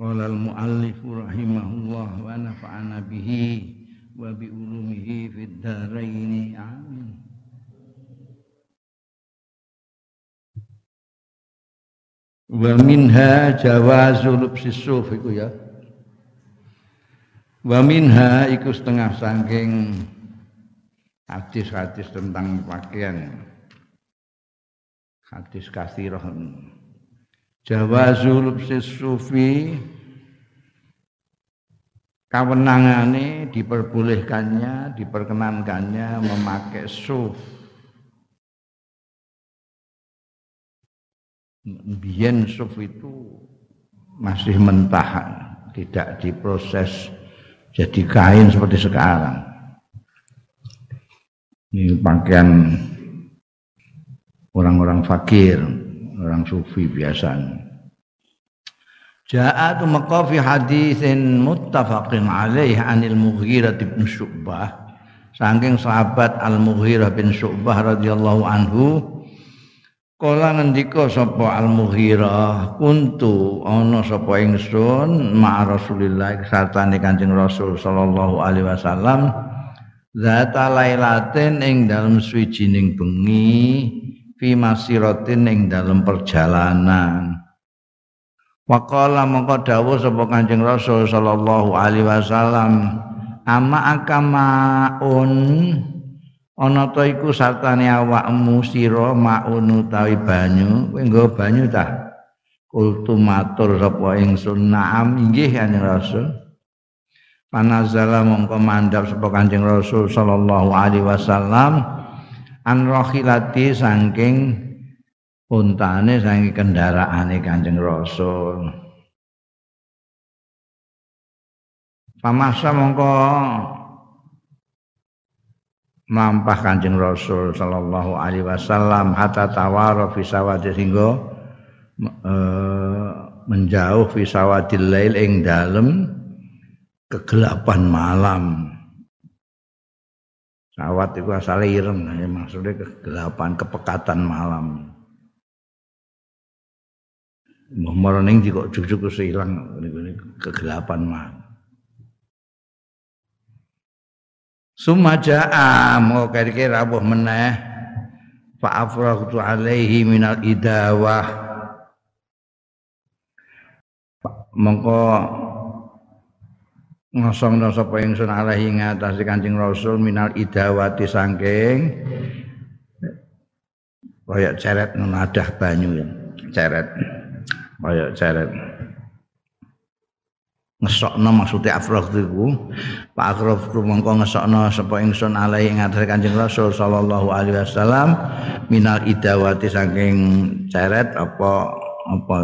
Qala al-muallif rahimahullah wa nafa'ana bihi wa bi ulumihi fid dharain amin. Wa minha jawazul sisuf iku ya. Wa minha iku setengah saking hadis-hadis tentang pakaian. Hadis kasirah. Jawazul sufi kewenangane diperbolehkannya, diperkenankannya memakai suf. Biyen suf itu masih mentah, tidak diproses jadi kain seperti sekarang. Ini pakaian orang-orang fakir, orang sufi biasanya. Ja'a tumqa fi haditsin muttafaqin alaih anil Mughirah bin Syu'bah saking sahabat Al Mughirah bin Syu'bah radhiyallahu anhu Kala ngendika sapa Al Mughirah kuntu ana sapa ingsun ma Rasulillah sartane Kanjeng Rasul sallallahu alaihi wasallam zata lailatin ing dalem swijining bengi fi masiratin ing dalam perjalanan. Waqala mongko dawuh sapa Kanjeng Rasul sallallahu alaihi wasallam ama akamaun ana ta iku sartane awakmu sira maun utawi banyu. Kowe nggo banyu ta? Kultu matur sapa ingsun. Naam inggih Kanjeng Rasul. Panazala mongko mandhap sapa Kanjeng Rasul sallallahu alaihi wasallam an rohilati saking untane saking kendaraane Kanjeng Rasul. Pamasa mongko melampah Kanjeng Rasul sallallahu alaihi wasallam hatta tawara fi sawadi singgo e, menjauh fi sawadil lail ing dalem kegelapan malam. Sawat itu asalnya ireng, ya, maksudnya kegelapan, kepekatan malam. Merening juga cucu hilang kegelapan malam. Sumaja'a mau kira-kira rabuh meneh fa'afraqtu alaihi minal idawah mongko ngosong no sapa ingsun alaihi ngatasi Kanjeng Rasul minal idawati sangking kaya ceret nadah banyu ya ceret kaya ceret. Ngesokno maksudnya afrah itu Pak Akraf itu mongko ngesokno sapa ingsun alaihi ngatasi Kanjeng Rasul sallallahu alaihi wasallam minal idawati saking ceret apa apa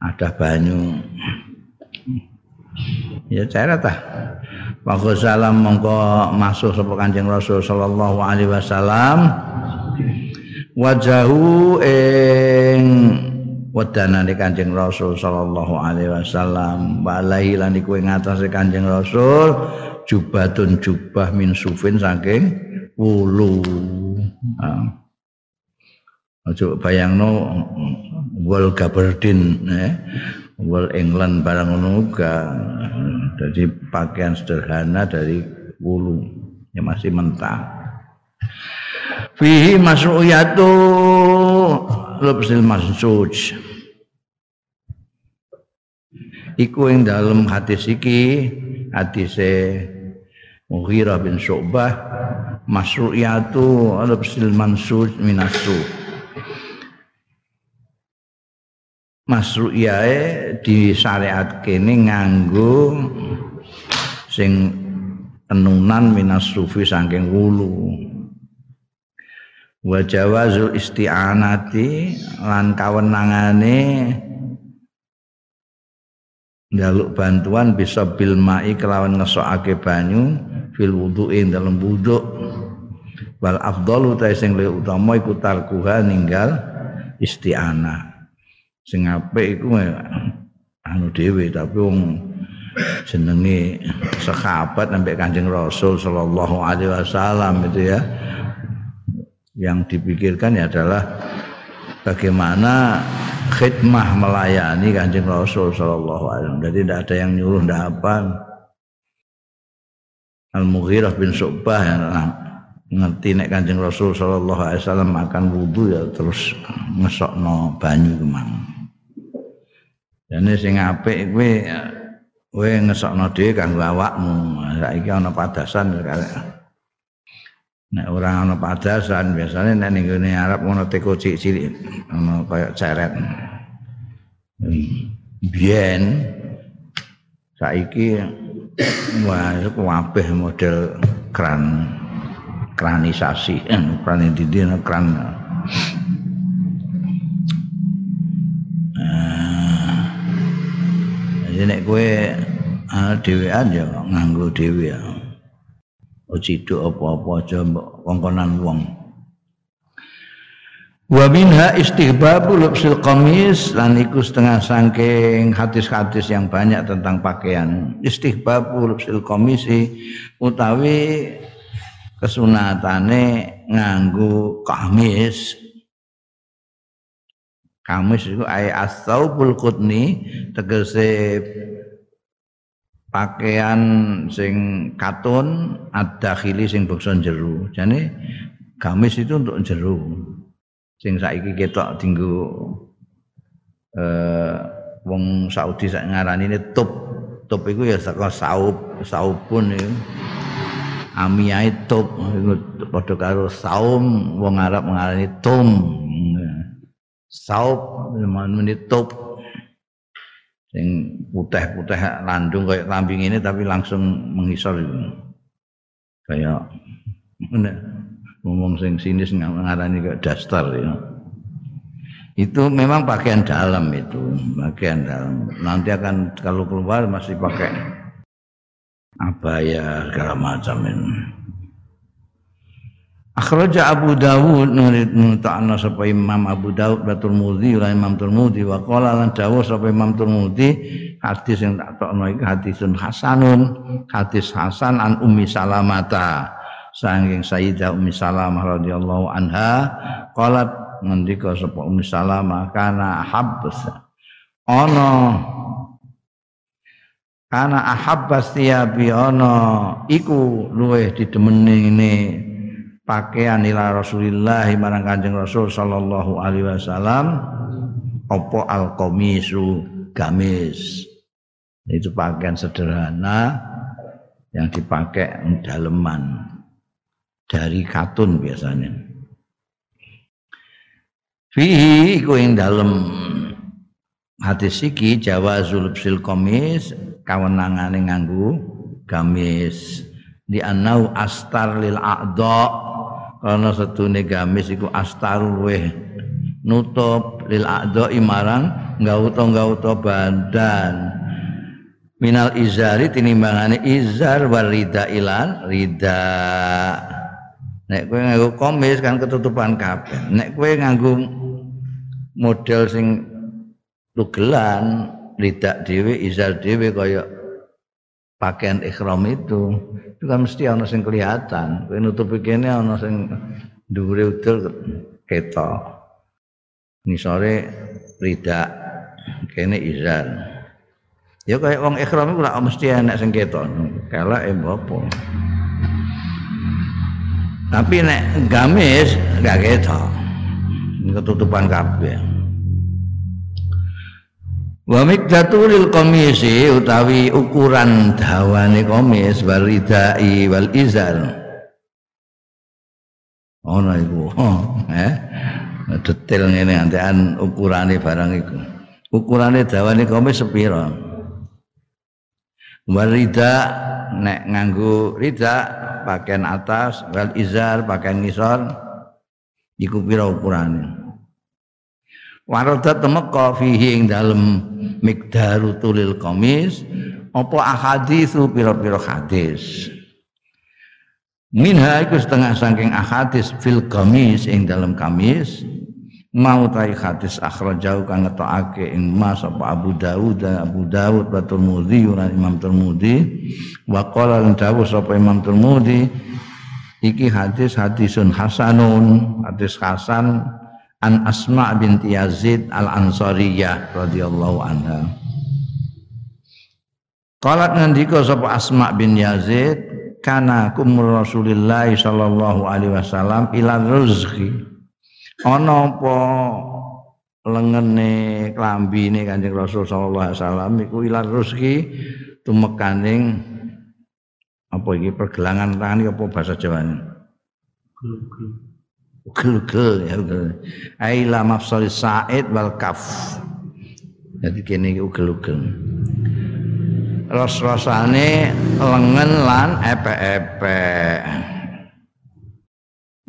ada banyu ya cara tah wa salam mongko masuk sapa Kanjeng Rasul sallallahu alaihi wasallam. Wajahu ing wedanane Kanjeng Rasul sallallahu alaihi wasallam. Walaihi lan iku ing atase Kanjeng Rasul jubatun jubah min sufin saking wulu. Nah. Aja bayangno wal gabardin eh Wall England barang ngono Jadi pakaian sederhana dari wulu yang masih mentah. Fihi masru'yatu lubsil masjuj. Iku yang dalam hadis iki hadise Mughirah bin Syu'bah masru'yatu lubsil mansuj minasuh. Masru'iyae disyariat kene nganggo sing tenunan minas sufi saking wulu. Wa jawazul isti'anati lan kawenangane njaluk bantuan bisa bil mai kelawan ngesokake banyu fil wudu'in dalam wudhu wal afdalu ta sing luwih utama iku tarkuha ninggal isti'anah sing apik iku anu dhewe tapi wong jenenge sahabat sampai Kanjeng Rasul sallallahu alaihi wasallam itu ya yang dipikirkan ya adalah bagaimana khidmah melayani Kanjeng Rasul sallallahu alaihi wasallam. Jadi tidak ada yang nyuruh ndak apa. Al-Mughirah bin Syu'bah yang ngerti nek Kanjeng Rasul sallallahu alaihi wasallam akan wudu ya terus ngesokno banyu kemang. Dene sing apik kowe kowe ngesokno dhewe kanggo awakmu. Saiki ana padasan Nek orang ana padasan biasanya nek ning ngene Arab ngono teko cilik-cilik ana kaya ceret. Biyen saiki wah kabeh model kran kranisasi eh, kran di kran jadi nek kowe uh, dhewean ya nganggo dhewe ya ciduk apa-apa aja kongkonan wong Wa minha istihbabu lubsil qamis lan iku setengah sangking hadis-hadis yang banyak tentang pakaian. Istihbabu lubsil qamisi utawi kesunatane nganggo kamis. Kamis itu ay as-saubul qutni tegese pakaian sing katun ad-dakhili sing bokson jero. Jane gamis itu untuk jero. Sing saiki ketok dinggo eh wong Saudi sak ngarani ini top. Top iku ya saka saub, saubun ya. Amiyai top iku padha karo saum wong Arab ngarani tum. Saub menit top sing putih-putih landung kayak lambing ini tapi langsung mengisor. Kayak ngomong sing sinis ngarani kayak daster ya. Itu memang pakaian dalam itu, pakaian dalam. Nanti akan kalau keluar masih pakai abaya segala macam ini. Akhraja Abu Dawud nurid ta'ana sapa Imam Abu Dawud wa Tirmidzi lan Imam Tirmidzi wa qala lan dawuh sapa Imam Tirmidzi hadis yang tak tokno iki hadisun hasanun hadis hasan an Ummi Salamata. Saking Sayyidah Ummi Salamah radhiyallahu anha qalat ngendika sapa Ummi Salamah kana habbas ana kana ahabbas tiyabi ana iku luweh didemeni ini pakaian ila Rasulillah marang Kanjeng Rasul sallallahu alaihi wasallam apa al-qamisu gamis. Itu pakaian sederhana yang dipakai daleman. Dari katun biasanya. Fihi iku ing dalem. Hadis iki jawazul sil qamis kawenangane nganggo gamis. Di anau astar lil a'dha karena setune gamis iku astaru luweh nutup lil a'dha marang gauta gauta badan. Minal izari tinimbangane izar warida ilan rida. Nek kowe nganggo komis kan ketutupan kabeh. Nek kowe nganggo model sing tugelan lidak dhewe izar dhewe kaya pakaian ikhram itu. Itu kan mesti ana sing kelihatan. Kowe nutupi kene ana sing dhuwure udul ketok. Nisore rida kene izar ya kayak wong ikhram iku mesti enak sing ketok. Kala e apa tapi nek gamis gak ketok. Ketutupan kabeh Wa miqdatul qamisi utawi ukuran dawane komis waridai wal izar. Ono iku. Oh, eh. Detail ngene antean ukurane barang iku. Ukurane dawane komis sepira? Warida nek nganggo rida pakaian atas wal izar pakaian ngisor iku pira ukurane? Waradat temeka fihi ing dalem mikdaru tulil komis apa ahaditsu pira-pira hadis. Minha iku setengah saking ahadis fil kamis ing dalam kamis mau tai hadis akhrajau kang ngetokake ing Mas apa Abu Dawud dan Abu Dawud wa Tirmidzi lan Imam Tirmidzi wa qala lan dawuh sapa Imam Tirmidzi iki hadis hadisun hasanun hadis hasan an Asma binti Yazid al Ansariyah radhiyallahu anha. Qalat ngendika sapa Asma bin Yazid kana kumul Rasulillah sallallahu alaihi wasallam ila rizqi. Ana apa lengene klambine Kanjeng Rasul sallallahu alaihi wasallam iku ila rizqi tumekaning apa iki pergelangan tangan apa bahasa Jawane Gel-gel ya gel. Aila mafsal sa'id wal kaf. Jadi kene iki ugel-ugel ros-rosane lengen lan epek-epek.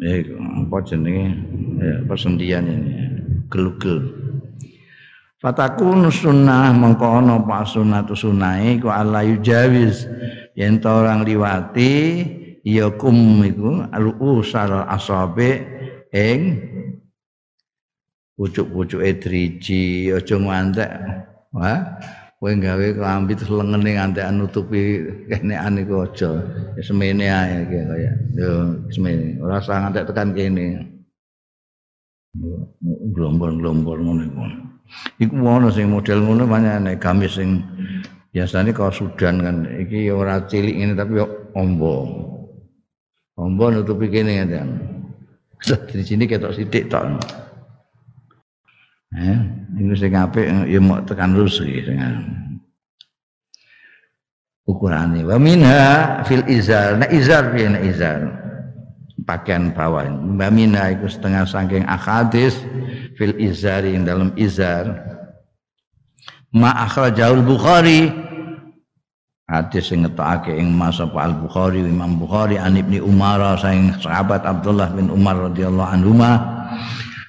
Iku apa jenenge? Ya, persendian ini. Gelugel. Fatakun sunnah mengko ana apa sunnatu sunnahe ku ala yujawiz yen orang liwati ya kum iku al-usal asabe ing? Pucuk-pucuke driji aja ngantek. Wah, kowe gawe klambi terus lengene ngantekan nutupi kenekan iku aja. Semene ae kaya. Yo semene. Ora usah ngantek tekan kene. Glombor-glombor ngono iku. Iku ono sing model ngono banyak gamis sing biasanya kalau Sudan kan. Iki ora cilik ini tapi ombo. Ombo nutupi kene kan di sini ketok sithik tok Eh, ini sing apik ya mau tekan rusi sing ukurane. Wa minha fil izar. Nah izar piye nek izar? Pakaian bawah. Wa minha iku setengah saking akadis fil izari dalam izar. Ma akhrajaul Bukhari hadis sing ngetokake ing Mas Al Bukhari Imam Bukhari an Ibnu Umar saing sahabat Abdullah bin Umar radhiyallahu anhu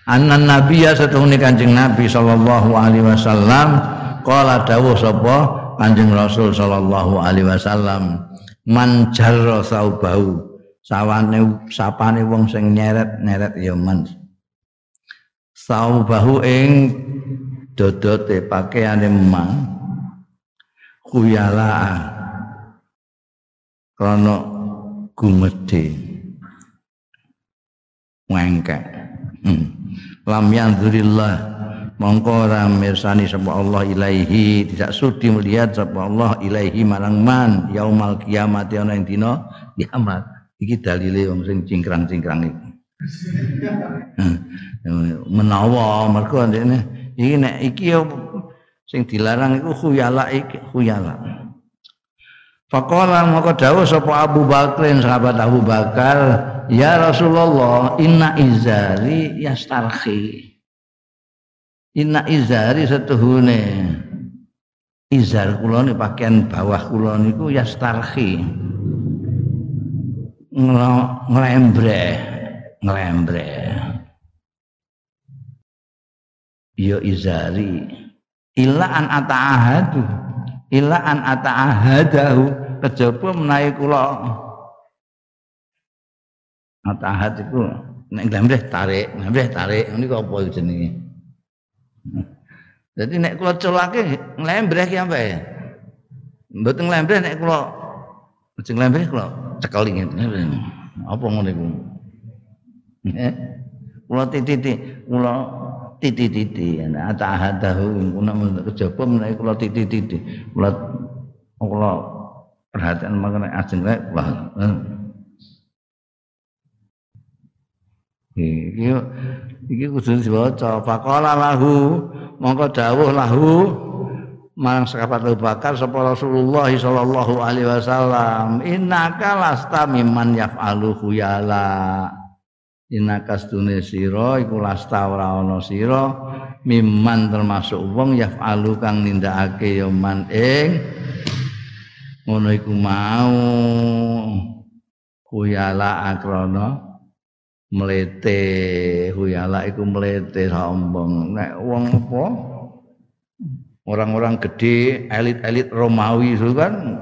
Anan Nabiya setuhune Kanjeng Nabi sallallahu alaihi wasallam qala dawuh sapa Kanjeng Rasul sallallahu alaihi wasallam man jarra saubahu sawane sapane wong sing nyeret-nyeret ya man saubahu ing dodote pakaiane man kuyala krana gumedhe. Wengkek hmm. lam yanzurillah. Mongko ora mirsani Allah ilaihi. Tidak sudi melihat sapa Allah ilaihi marang man. Yaumal kiamat ana ing dina kiamat. Iki dalile wong sing cingkrang-cingkrang iki hmm. menawa mergo ndekne. Iki nek iki sing dilarang iku khuyala iki khuyala Faqala maka dawuh sapa Abu Bakrin sahabat Abu Bakar Ya Rasulullah, inna izari yastarhi. Inna izari setuhune izar kula ni pakaian bawah kula niku yastarhi. Nglembre, nglembre. Ya izari illa an ata'ahadu illa an ata'ahadahu kejaba menawi kula Atahat itu nek glamreh tarik, glamreh tarik, niku apa jenenge? Jadi nek kula colake nglembreh ki apa ya? Mboten nglembreh nek kula sing nglembreh kula cekel. Apa ngono iku? Eh? Kula titi kula titi-titi. Ana atahadahu kuna kejaba menawi kula titi-titi. Kula kula perhatian mengenai ajeng kula iki iki kudu diwaca. Faqala lahu mongko dawuh lahu marang sahabat Abu Bakar sapa Rasulullah sallallahu alaihi wasallam innaka lasta mimman yaf'alu khuyala innaka stune sira iku lasta ora ana sira mimman termasuk wong yaf'alu kang nindakake ya man ing ngono iku mau. Khuyala akrana melete huyala iku melete sombong. Nek wong apa? Orang-orang gede elit-elit Romawi itu kan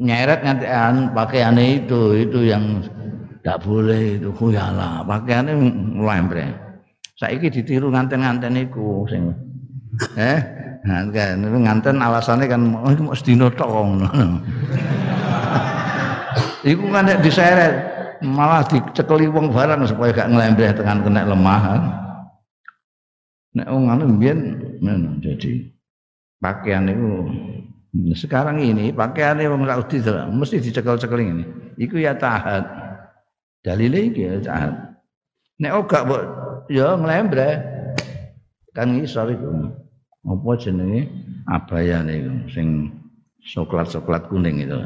nyeret an pakaiannya itu itu yang tidak boleh itu huyala pakaiannya lembre saiki ditiru nganten-nganten iku sing eh kan nganten alasannya kan oh, mau sedino tok iku kan diseret malah dicekeli wong barang supaya gak ngelembreh tekan kena lemah. Nek wong anu mbiyen jadi pakaian itu sekarang ini pakaian wong Saudi mesti dicekel-cekel ini. Iku ya tahat. Dalile iki ya. Nek ora mbok ya nglembreh kan iso iku. Apa jenenge abayane iku sing coklat-coklat kuning itu.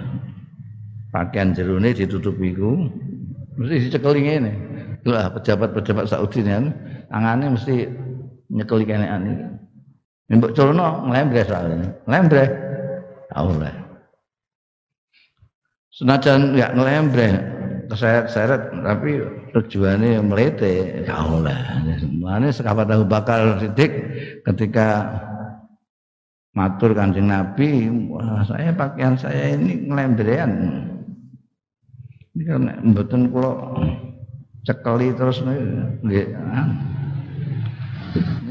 Pakaian jerone ditutupi iku mesti dicekeli ngene. Lah pejabat-pejabat Saudi ini angane mesti nyekeli kene ani. Mbok culno nglembreh soalnya. Nglembreh. Allah. Senajan ya ngelembreh keseret-seret tapi tujuannya melete ya Allah. Mana sekabat tahu bakal sidik ketika matur kanjeng Nabi, saya pakaian saya ini ngelembrean ini kan mboten kula cekeli terus nggih.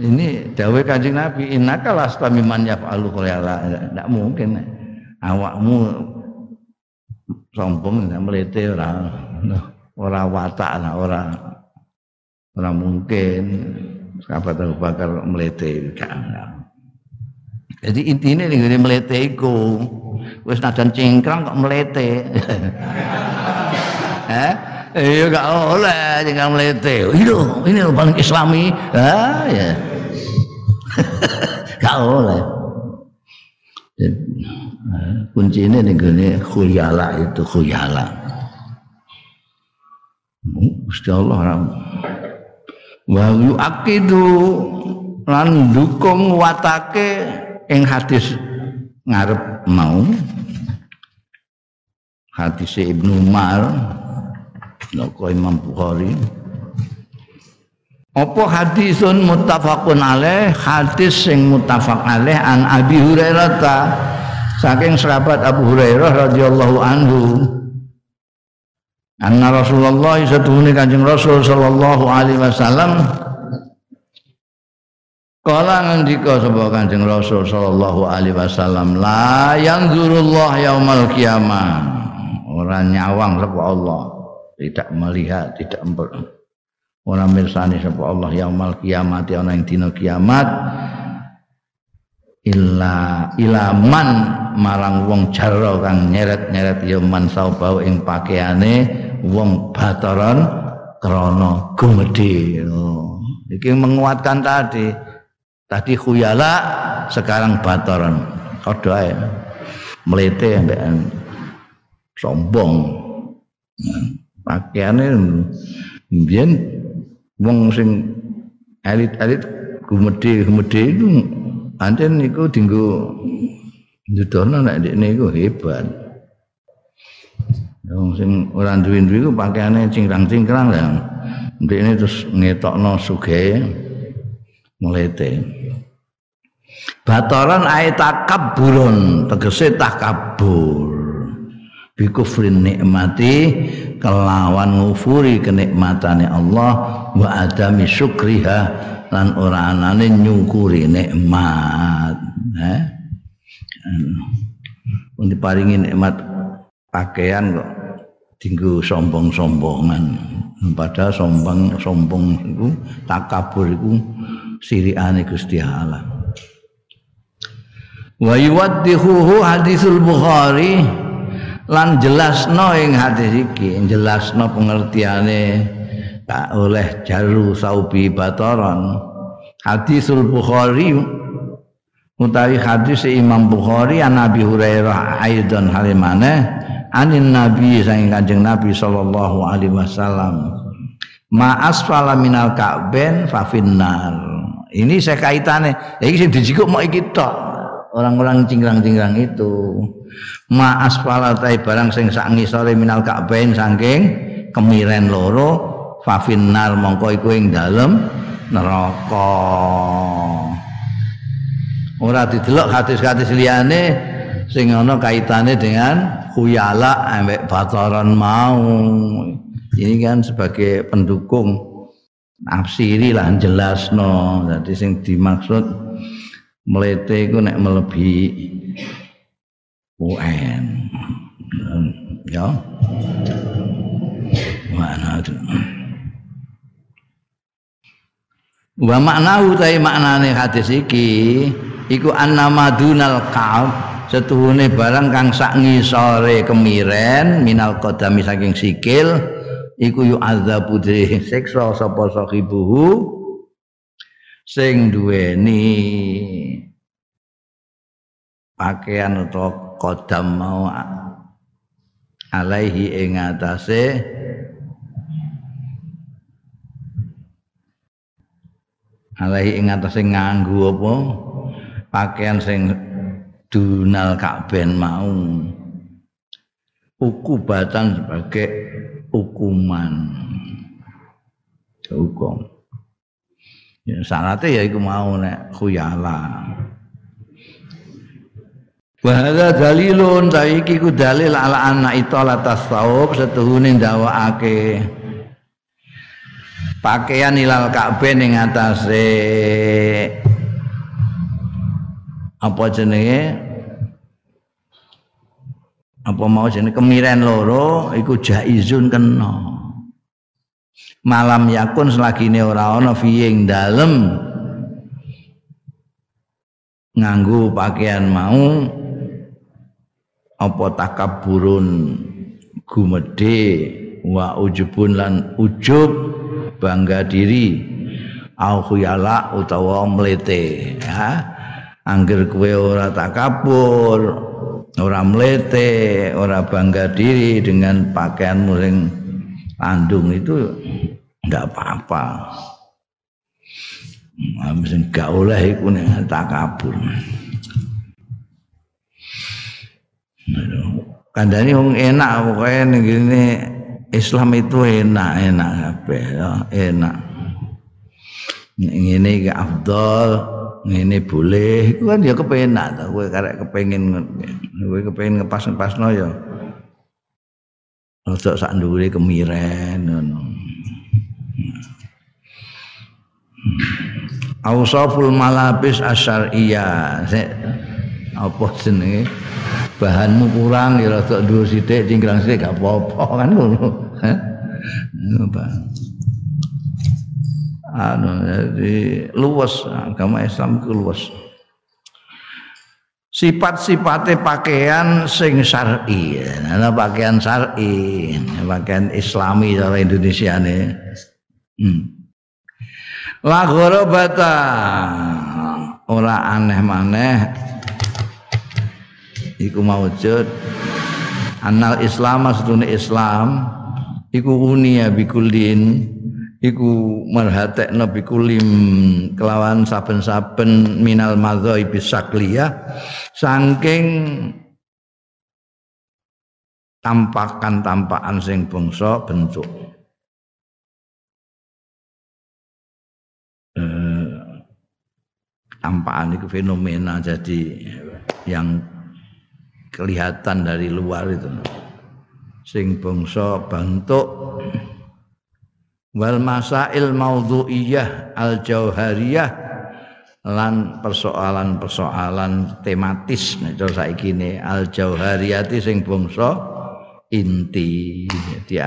Ini dawuh Kanjeng Nabi, innaka lastamiman yaf'alu qala. Tidak mungkin awakmu sombong melete ora ora watak ora ora mungkin. Sahabat Abu Bakar melete Jadi intinya nih melete iku wis nadan cingkrang kok melete. eh iya gak oleh jangan melete itu ini loh paling islami. Ah ya. Gak oleh. Kunci ini nih gini khuyala itu khuyala Gusti Allah wa yuakidu lan dukung watake ing hadis ngarep mau. Hadis Ibnu Umar Noko Imam Bukhari. Apa hadisun muttafaqun alaih? Hadis sing muttafaq alaih an Abi Hurairah ta. Saking sahabat Abu Hurairah radhiyallahu anhu Anna Rasulullah satuhune Kanjeng Rasul sallallahu alaihi wasallam. Kala ngendika sapa Kanjeng Rasul sallallahu alaihi wasallam la yanzurullah yaumal qiyamah. Ora nyawang sapa Allah. Tidak melihat, tidak orang mirsani sapa Allah yaumul kiamat ana ing dina kiamat. Illa ilaman marang wong jaro kang nyeret-nyeret ya man saubau ing pakaiane wong bataran krana gumedhe. Iki menguatkan tadi. Tadi khuyala sekarang bataran. Kodho ae. Ambekan. Sombong. Pakaiane mbiyen wong sing elit-elit gumedhe-gumedhe itu pancen niku dinggo njudono nek ndekne iku hebat. Wong sing ora duwe-duwe iku pakaiane cingkrang-cingkrang lah. Ndekne terus ngetokno sugih melete. Bataran ae takabburun tegese takabur. Bikufrin nikmati kelawan ngufuri kenikmatane Allah wa adami syukriha lan ora anane nyukuri nikmat eh pun diparingi nikmat pakaian kok dinggo sombong-sombongan. Padahal sombong sombong iku takabur iku sirikane Gusti Allah. Wa yuwaddihu hadisul bukhari lan jelasno ing hadis iki jelasno pengertiane tak oleh jalu saubi bataran hadisul bukhari utawi hadis Imam Bukhari an Nabi Hurairah aidan halimane anin Nabi saking Kanjeng Nabi sallallahu alaihi wasallam. Ma asfala minal ka'ben fa finnar. Ini saya kaitannya iki sing dijikuk mau iki tok. Orang-orang cingkrang-cingkrang itu. Ma asfala tai barang sing sak ngisore minal ka'bain saking kemiren loro fafinnar mongko iku ing dalem neraka ora didelok hadis-hadis liyane sing ana kaitane dengan khuyala ambek bataran mau. Ini kan sebagai pendukung nafsiri lah jelas no jadi sing dimaksud melete iku nek melebihi UN ya. Mana itu wa makna utai maknane hadis iki iku annamadunal ka'ab setuhune barang kang sak ngisore kemiren minal qadami saking sikil iku yu azabu siksa sapa sahibuhu sing duweni pakaian atau kodam mau alaihi ing atase alaihi ing atase nganggo apa pakaian sing dunal kakben mau. Ukubatan sebagai hukuman. Hukum. Ya syaratnya ya iku mau nek khuyala. Wa hadza dalilun taiki ku dalil ala anna itala tasawuf setuhune ndawakake pakaian ilal Ka'bah ning atase apa jenenge? Apa mau jenenge? Kemiren loro iku jaizun kena. Malam yakun selagine ora ana fi ing dalem. Nganggo pakaian mau apa takaburun gumede wa ujubun lan ujub bangga diri au khuyala utawa mlete. Ya angger kowe ora takabur ora mlete ora bangga diri dengan pakaianmu sing tandung itu ndak apa-apa Mesti gak oleh iku nek takabur. Kandani wong enak pokoke ning Islam itu enak enak kabeh enak ngene iki afdal ngene boleh iku kan ya kepenak to kowe karek kepengin kowe kepengin ngepas-ngepasno ya Rada sak ndure kemiren ngono. Ausaful malabis asyariyah. Apa jenenge? bahanmu kurang ya rada dhuwur sithik cingkrang sithik gak apa-apa kan ngono anu jadi luwes agama Islam itu luwes. Sifat-sifatnya pakaian sing syar'i. Ana pakaian syar'i pakaian islami cara Indonesia nih hmm. la bata ora aneh maneh iku maujud. Anal islam sedune islam. Iku unia bikullin iku marhatekna bikulim kelawan saben-saben minal madzhab bisakliyah saking tampakan-tampakan sing bangsa bentuk. Eh, tampakan itu fenomena jadi yang kelihatan dari luar itu. Sing bangsa bentuk wal masail maudhu'iyah al jauhariyah lan persoalan-persoalan tematis nah, saiki ne. Al jauhariyati sing bangsa inti. Jadi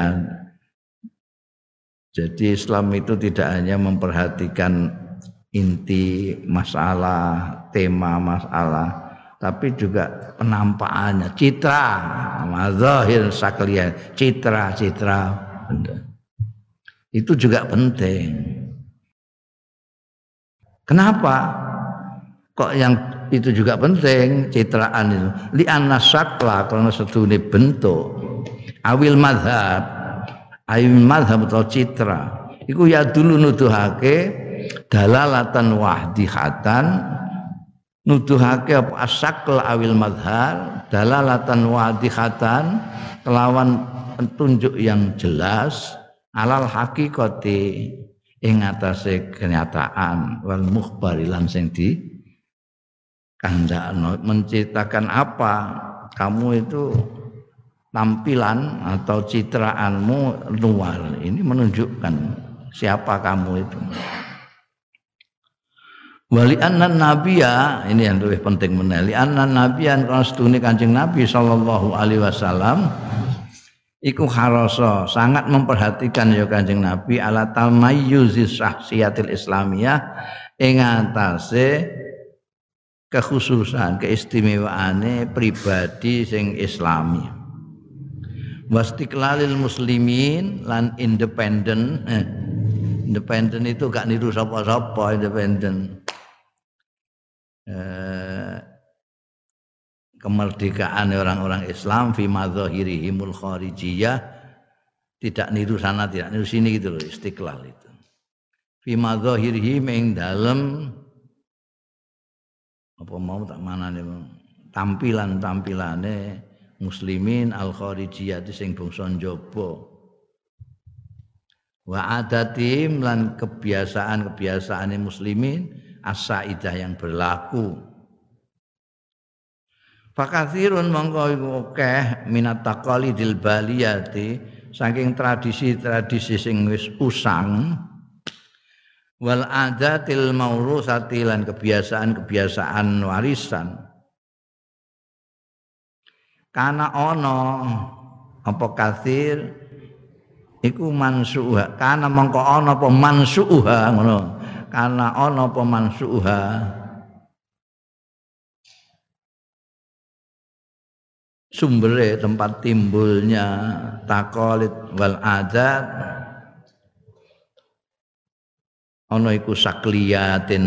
jadi Islam itu tidak hanya memperhatikan inti masalah tema masalah tapi juga penampakannya. Citra mazahir saklian citra citra itu juga penting. Kenapa? Kok yang itu juga penting citraan itu. Li sakla karena setune bentuk. Awil madhab. Awil madhab atau citra. Iku ya dulu nuduhake dalalatan wahdihatan. Nuduhake apa? Asakl awil madhar dalalatan wadihatan kelawan petunjuk yang jelas alal hakikati ing atase kenyataan wal mukhbari lan sing di kandakno. Menciptakan apa? Kamu itu tampilan atau citraanmu luar. Ini menunjukkan siapa kamu itu. Wali annan nabiya ini yang lebih penting meneli annan nabiyan kancing nabi sallallahu alaihi wasallam iku harasa sangat memperhatikan ya Kanjeng Nabi ala talmayyuzi syahsiyatil islamiyah ing atase kekhususan keistimewaane pribadi sing islami. Wastiklalil muslimin lan independen eh, independen itu gak niru sapa-sapa independen. Eh, kemerdekaan orang-orang Islam fi madzahirihimul kharijiyah. Tidak niru sana tidak niru sini gitu loh istiqlal itu. Fi madzahirihim ing dalem. Apa mau tak mana nih tampilan tampilane muslimin al kharijiyah sing bangsa njaba. Wa adatim lan kebiasaan kebiasaan muslimin as-saidah yang berlaku Fakathirun mongko iku akeh minat taqalidil baliyati saking tradisi-tradisi sing wis usang. Wal adatil maurusati lan kebiasaan-kebiasaan warisan. Kana ana apa kathir iku mansuha. Kana mongko ana apa mansuha ngono. Kana ana apa mansuha sumbernya tempat timbulnya takolit wal adat ana iku sakliyatin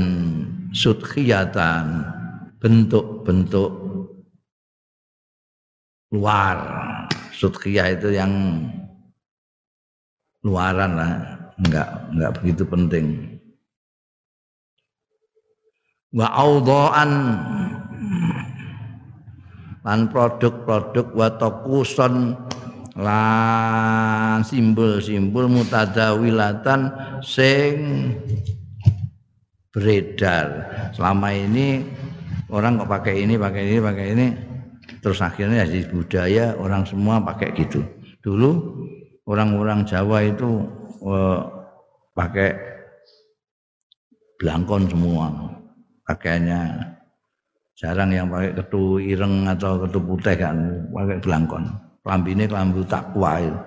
sudkhiyatan bentuk-bentuk luar. Sudkhiyah itu yang luaran lah enggak enggak begitu penting. Wa audhaan lan produk-produk wa lan simbol-simbol mutadawilatan sing beredar. Selama ini orang kok pakai ini, pakai ini, pakai ini terus akhirnya jadi budaya orang semua pakai gitu. Dulu orang-orang Jawa itu eh, pakai belangkon semua pakaiannya jarang yang pakai ketu ireng atau ketu putih kan pakai belangkon. Ini kelambu takwa itu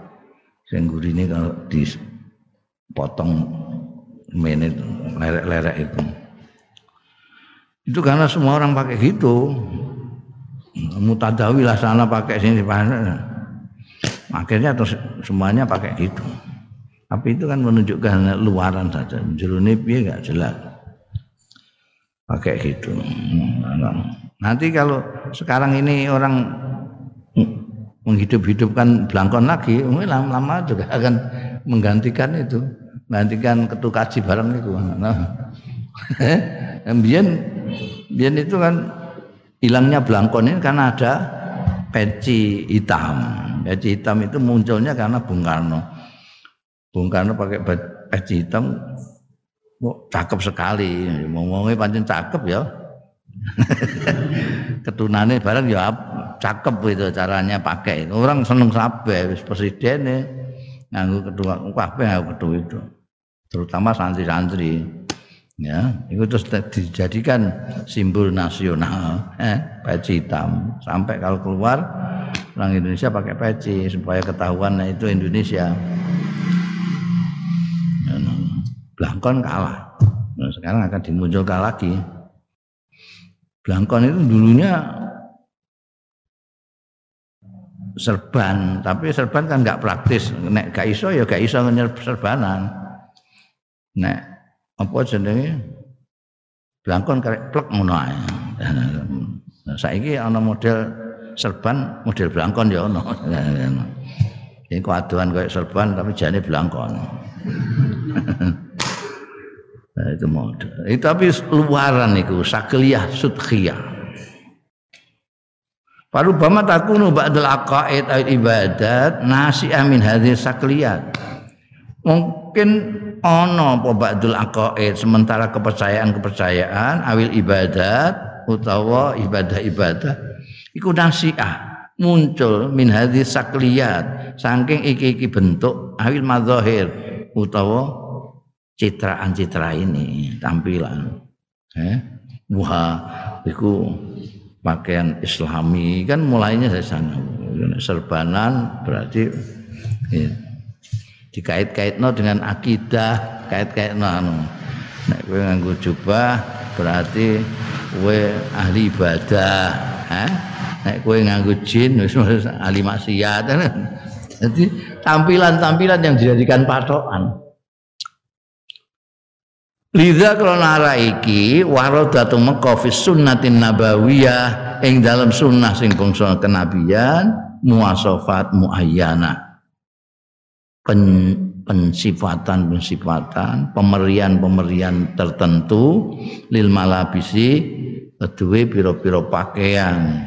sing ini kalau dipotong menit lerek-lerek itu. Itu karena semua orang pakai gitu. Mutadawi lah sana pakai sini akhirnya terus semuanya pakai gitu. Tapi itu kan menunjukkan luaran saja. Jeruni piye gak jelas pakai gitu. Nanti kalau sekarang ini orang menghidup-hidupkan belangkon lagi, lama-lama juga akan menggantikan itu, menggantikan ketukaji barang itu. Nah, biar biar itu kan hilangnya belangkon ini karena ada peci hitam. Peci hitam itu munculnya karena Bung Karno. Bung Karno pakai peci hitam Oh, cakep sekali. Ngomongnya pancen cakep ya. Ketunane bareng ya cakep itu caranya pakai. Orang seneng wis presiden nganggo ketua kabeh ketua itu. Terutama santri-santri. Ya, itu terus dijadikan simbol nasional, eh, peci hitam. Sampai kalau keluar orang Indonesia pakai peci supaya ketahuan nah, itu Indonesia. Blangkon kalah. Nah, sekarang akan dimunculkan lagi. Blangkon itu dulunya serban, tapi serban kan nggak praktis. Nek gak iso ya gak iso serbanan. Nek apa jenenge blangkon karek plek ngono ae. Nah, saiki ana model serban, model blangkon ya ono. Ini kuaduan kayak serban tapi jane blangkon. Nah, itu model. Itu tapi luaran itu sakliyah sudkhiyah. Parubama takunu ba'dal aqaid al ibadat nasi amin hadhihi sakliyat. mungkin ana apa ba'dul aqaid sementara kepercayaan-kepercayaan awil ibadat utawa ibadah-ibadah iku nasiah muncul min hadis sakliyat saking iki-iki bentuk awil madzahir utawa citraan-citra ini tampilan eh wah iku pakaian islami kan mulainya dari sana. Serbanan berarti ya, dikait-kaitno dengan akidah kait-kaitno anu. Nek kowe nganggo jubah berarti kowe ahli ibadah ha nek kowe nganggo jin wis ahli maksiat jadi tampilan-tampilan yang dijadikan patokan Lidha krana ara iki waradatu Mekah fi sunnatin nabawiyah ing dalam sunnah sing bangsa kenabian muasafat muayyana pen, pensifatan-pensifatan, pemerian-pemerian tertentu lil malabisi kedua piro-piro pakaian.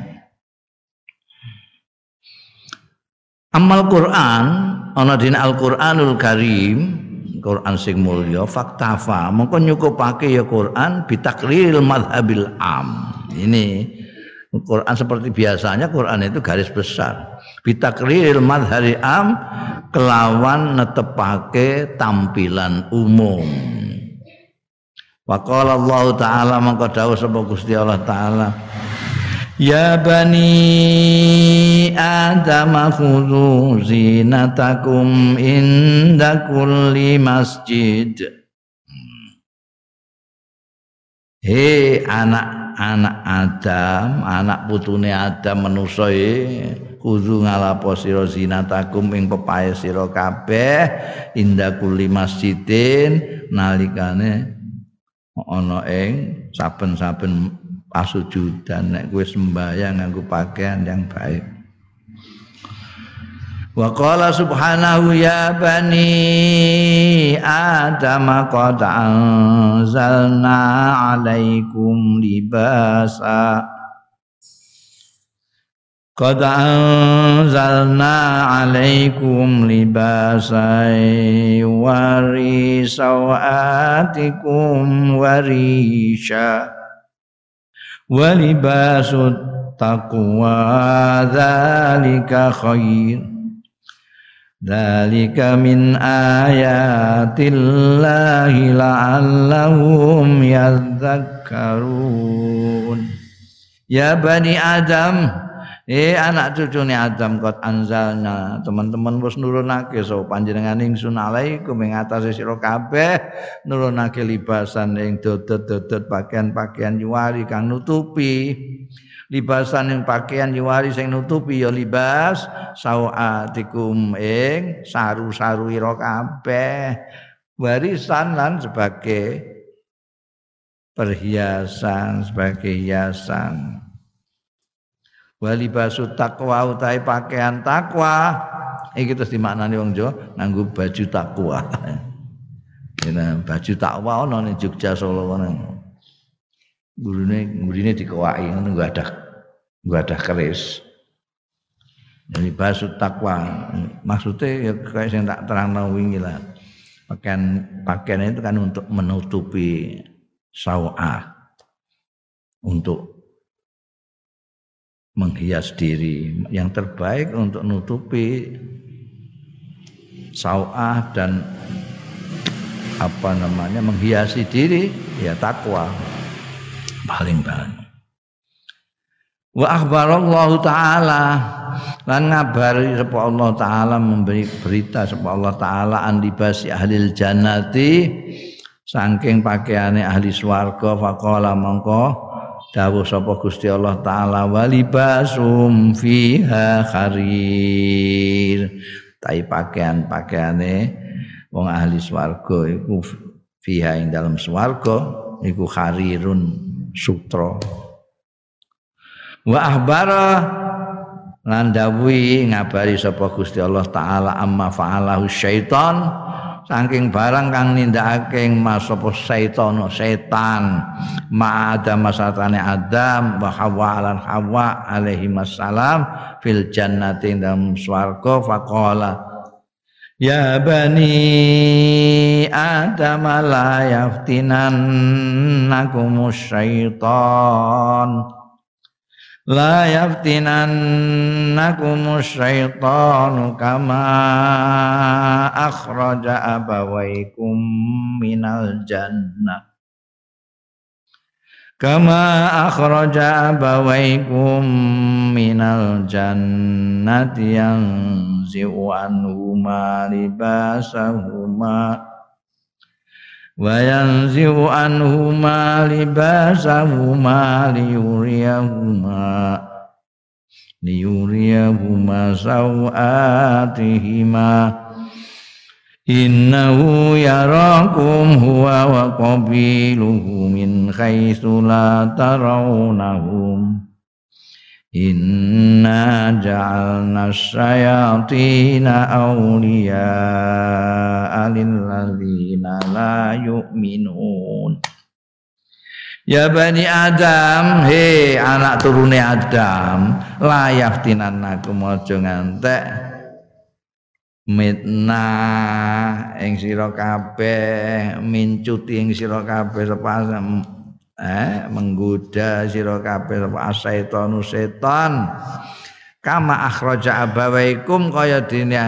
Amal Quran ana dina Al-Qur'anul Karim Quran sing mulya faktafa mongko nyukupake ya Quran bitakril madhabil am. Ini Quran seperti biasanya Quran itu garis besar. Bitakril madhari am kelawan netepake tampilan umum. Waqala Allah taala mangko dawuh sapa Gusti Allah taala Ya bani Adam khudhu zinatakum inda kulli masjid. Hei anak-anak Adam, anak putune Adam manusa kudu ngalapo sira zinatakum ing pepae sira kabeh inda kulli masjidin nalikane ana ing saben-saben pasujudan nek kowe sembahyang nganggo pakaian yang baik. Wa qala subhanahu ya bani Adam qad anzalna alaikum libasa. Qad anzalna alaikum libasan wari sawatikum warisha wa libasut taqwa dzalika khair dzalika min ayatillahi la'allahum yadhakkarun ya bani adam Eh anak cucune Adam kot anzalna. Teman-teman wis nurunake so panjenengan ingsun alaikum ing atase sira kabeh nurunake libasan ing dodot-dodot pakaian-pakaian yuwari kang nutupi. Libasan ing pakaian yuwari sing nutupi ya libas sawatikum ing saru-saru ira kabeh. Warisan lan sebagai perhiasan sebagai hiasan walibasu takwa utai pakaian takwa iki terus dimaknani wong Jawa nganggo baju takwa Nah, baju takwa ana ning Jogja Solo kono. Gurune gurine dikowaki ngono gak ada gak ada keris. Jadi basu takwa maksudnya ya kayak yang tak terang wingi lah. Pakaian pakaian itu kan untuk menutupi sawah untuk menghias diri. Yang terbaik untuk nutupi sawah dan apa namanya menghiasi diri ya takwa. Paling banyak. Wa akhbarallahu taala lan ngabari sapa Allah taala memberi berita sapa Allah taala an libasi ahli jannati saking pakaiane ahli swarga faqala mongko dawuh sapa Gusti Allah taala walibasum fiha kharir. Tai pakaian-pakaiane wong ahli swarga iku fiha ing dalam swarga iku kharirun sutra. Wa ahbara lan ngabari sapa Gusti Allah taala amma fa'alahu syaitan saking barang kang nindakake mas apa setan setan. Ma ada masatane Adam wa Hawa lan Hawa alaihi wassalam fil jannati dalam swarga faqala Ya bani Adam la yaftinannakum syaitan La yaftinannakum syaitan kama akhraja abawaikum minal jannah kama akhraja abawaikum minal jannati yanzi'u anhuma libasahuma anhuma libasahuma liyuriyahuma liyuriyahuma sawatihima innahu yarakum huwa wa qabiluhu min haitsu la tarawnahum inna ja'alna syayatina awliya lilladzina la yu'minun Ya bani Adam, he anak turune Adam, layaftinan aku mojo ngantek. Mitnah ing sira kabeh mincuti ing sira kabeh sepasem eh menggoda sira kabeh sapa setan. Kama akhraja abawaikum kaya dene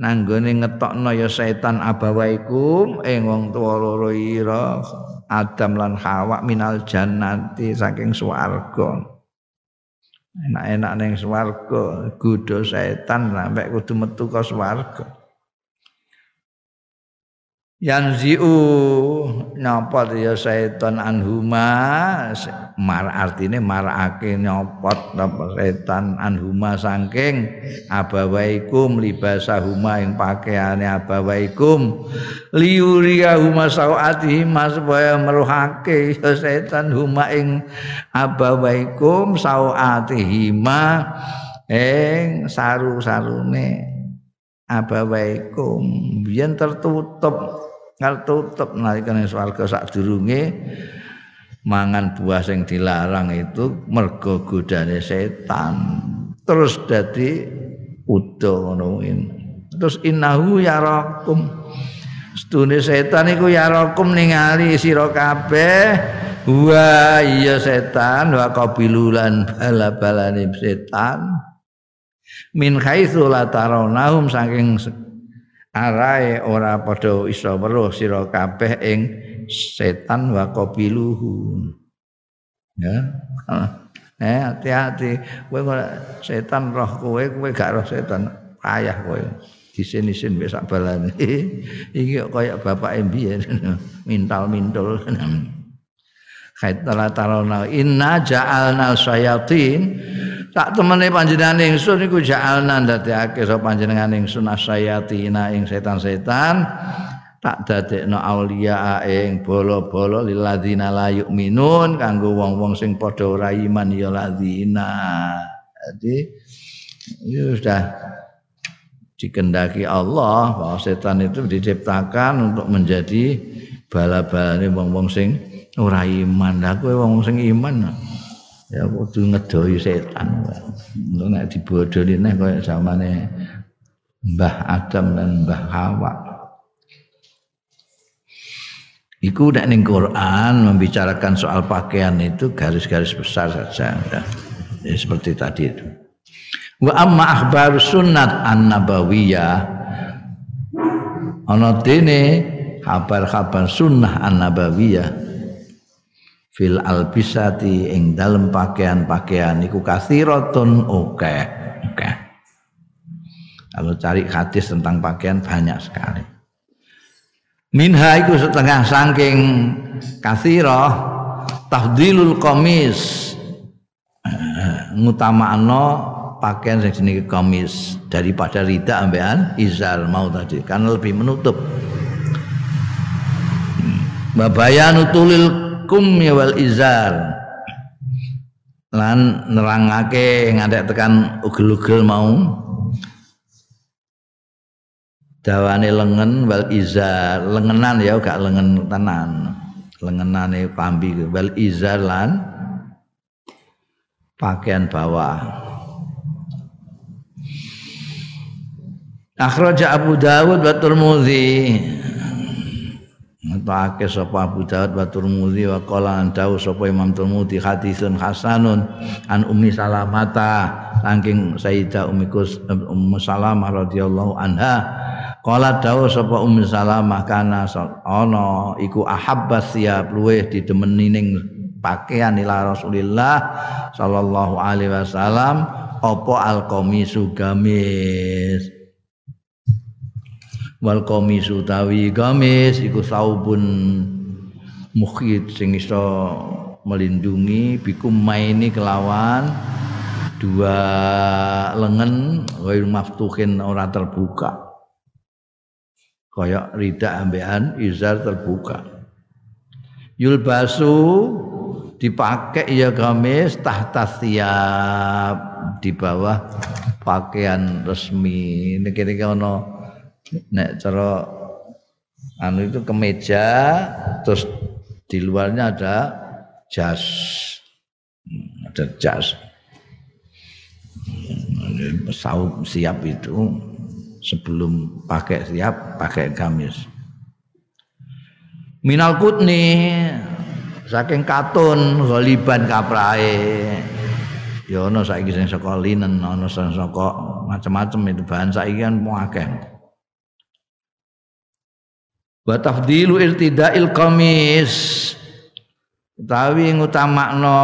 nanggone ngetokno ya setan abawaikum ing wong tuwa loro ira Adam lan Hawa minal jannati saking swarga. Enak-enak ning swarga godho setan sampai kudu metu ka swarga yanziu. Nyopot ya setan anhuma? Mar artine marakake nyopot apa setan anhuma saking abawaikum libasahuma ing pakaiane abawaikum. Liuriyahuma sawati supaya meruhake ya setan huma ing abawaikum sawatihima ing saru-sarune abawaikum. Biyen tertutup tutup nalikane swarga. Sadurunge mangan buah sing dilarang itu mergo godane setan. Terus dadi udo ngono terus innahu yarakum. Stune setan iku yarakum ningali sira kabeh. Wa iya setan wa qabilulan bala-balane setan. Min haitsu la saking arae ora padha isa weruh sira kabeh ing setan wa qabiluhu. Ya. Eh hati-hati. Kowe setan roh kowe kowe gak roh setan. Payah kowe. Disin-isin wis sak balane. Iki kaya bapak mbiyen? Mintal-mintul Khaitala tarona inna ja'alna sayatin tak temene panjenengan ingsun iku ja'alna ndadekake sapa panjenengan ingsun asayatina ing setan-setan. Tak dadekno aulia ing bolo-bolo lilladzina la yu'minun kanggo wong-wong sing padha ora iman ya ladzina. Jadi itu sudah dikendaki Allah bahwa setan itu diciptakan untuk menjadi bala-balane wong-wong sing ora iman. Lah kowe wong sing iman ya kudu ngedoi setan. Engko nek dibodoni neh kaya zamane Mbah Adam dan Mbah Hawa. Iku nek ning Quran membicarakan soal pakaian itu garis-garis besar saja ya seperti tadi itu. Wa amma akhbar sunnat an-nabawiyah ana dene kabar-kabar sunnah an-nabawiyah fil albisati ing dalem pakaian-pakaian iku kathiratun oke oke kalau cari hadis tentang pakaian banyak sekali. Minha iku setengah saking kathirah tahdilul komis ngutamakno pakaian yang jenenge komis daripada rida ambean izar mau tadi karena lebih menutup. Babayanu tulil ya wal izar. Lan nerangake ngadek tekan ugel-ugel mau. Dawane lengan wal izar. Lengenan ya gak lengen tenan. Lengenane pambi wal izar lan pakaian bawah. Akhraja Abu Dawud wa Tirmidzi. Ngetake sapa Abu Dawud wa Tirmidzi wa qala an dawu sapa Imam Tirmidzi hadisun hasanun an Ummi Salamata. Saking Sayyidah Ummi Ummu Salamah radhiyallahu anha qala dawu sapa Ummi Salamah kana ana iku ahabbas siap luweh didemeni ning pakaian ila Rasulillah sallallahu alaihi wasallam apa al-qamisu gamis wal qamisu tawi gamis iku saubun mukhid sing iso melindungi bikum maini kelawan dua lengan ghair maftuhin ora terbuka. Kaya rida ambean izar terbuka. Yulbasu dipakai ya gamis tahta siap di bawah pakaian resmi. Ini kira-kira nek cara anu itu kemeja terus di luarnya ada jas. Ada jas. Saum siap itu sebelum pakai siap pakai gamis. Minal kutni saking katun ghaliban kaprae. Ya ana saiki sing saka linen ana sing saka macam-macam itu bahan saiki kan akeh wa tafdilu irtidail qamis. Utawi ngutamakno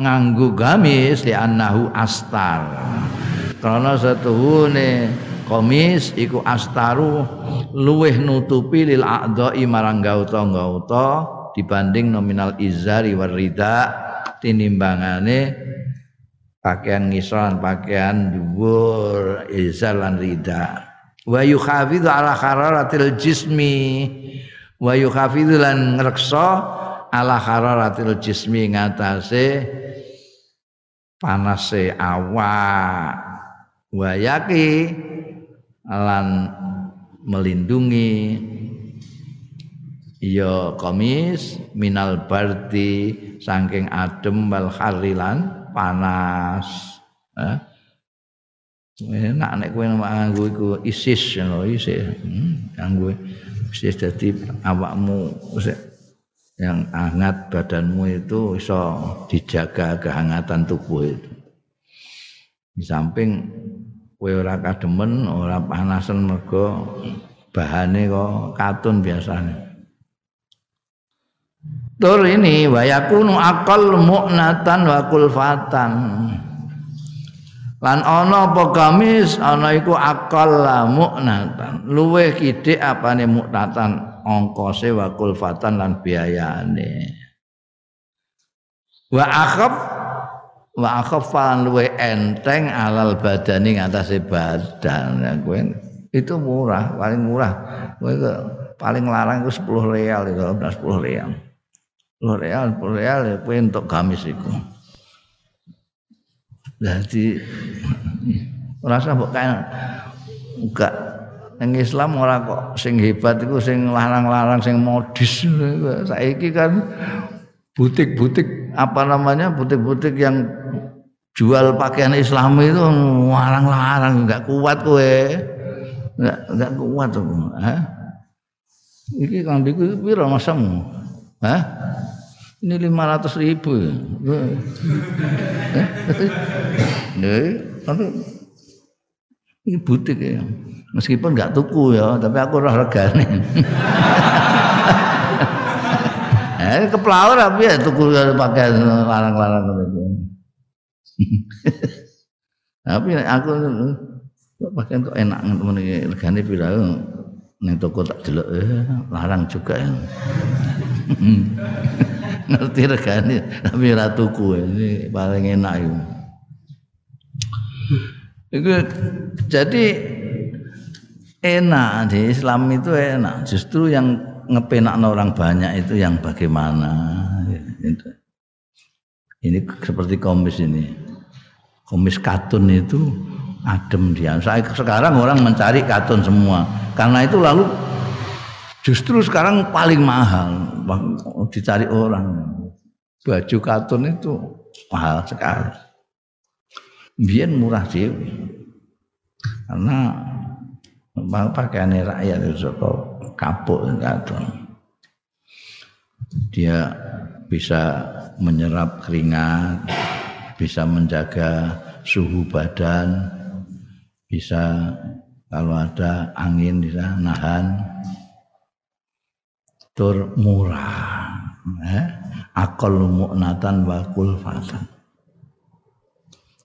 nganggo gamis li annahu astar. Karena satuhune komis iku astaru luweh nutupi lil a'dha'i marang gauta-gauta dibanding nominal izari warida tinimbangane pakaian ngisran pakaian dhuwur izar lan rida wa yukhafidhu ala hararatil jismi. Wa yukhafidhu lan ngreksa ala hararatil jismi ngatasé panase awak. Wa yaki lan melindungi ya komis minal bardi saking adem wal harilan panas. Eh? Enak nek kowe nganggo iku isis ngono isis. Hmm, nganggo isis dadi awakmu yang hangat badanmu itu bisa dijaga kehangatan tubuh itu. Di samping kowe ora kademen ora panasan mergo bahane kok katun biasanya Tur ini wayakunu akal mu'natan wa kulfatan lan ana apa gamis? Ana iku akal la mu'natan luweh kidik apane mu'natan ongkose wa kulfatan lan biayane. Wa akhaf wa akhaf lan luweh enteng alal badani ngatasi badan. Ya, kowe itu murah paling murah. Kowe paling larang itu 10 real itu 10 real. 10 real 10 real ya kowe untuk gamis iku jadi rasa mbok kae enggak. Ning Islam ora kok sing hebat iku sing larang-larang sing modis. Saiki kan butik-butik apa namanya butik-butik yang jual pakaian Islam itu larang-larang enggak kuat kowe. Enggak enggak kuat tuh ha iki kambiku piro masamu ha ini lima ratus ribu ya. Nih, tapi ini butik ya. Meskipun nggak tuku ya, tapi aku roh regane. eh keplaur tapi ya tuku pakai larang-larang itu. tapi aku pakai kok enak temen iki regane pira ning toko tak delok eh larang juga ya. ngerti regane tapi ora tuku ini paling enak itu. Itu jadi enak di Islam itu enak. Justru yang ngepenak orang banyak itu yang bagaimana. Ini seperti komis ini. Komis katun itu adem dia. Saya sekarang orang mencari katun semua. Karena itu lalu Justru sekarang paling mahal dicari orang. Baju katun itu mahal sekali. Biar murah sih. Karena pakaian rakyat itu kapuk kadon dia bisa menyerap keringat bisa menjaga suhu badan bisa kalau ada angin bisa nahan tur murah eh? akal mu'natan wa kulfatan.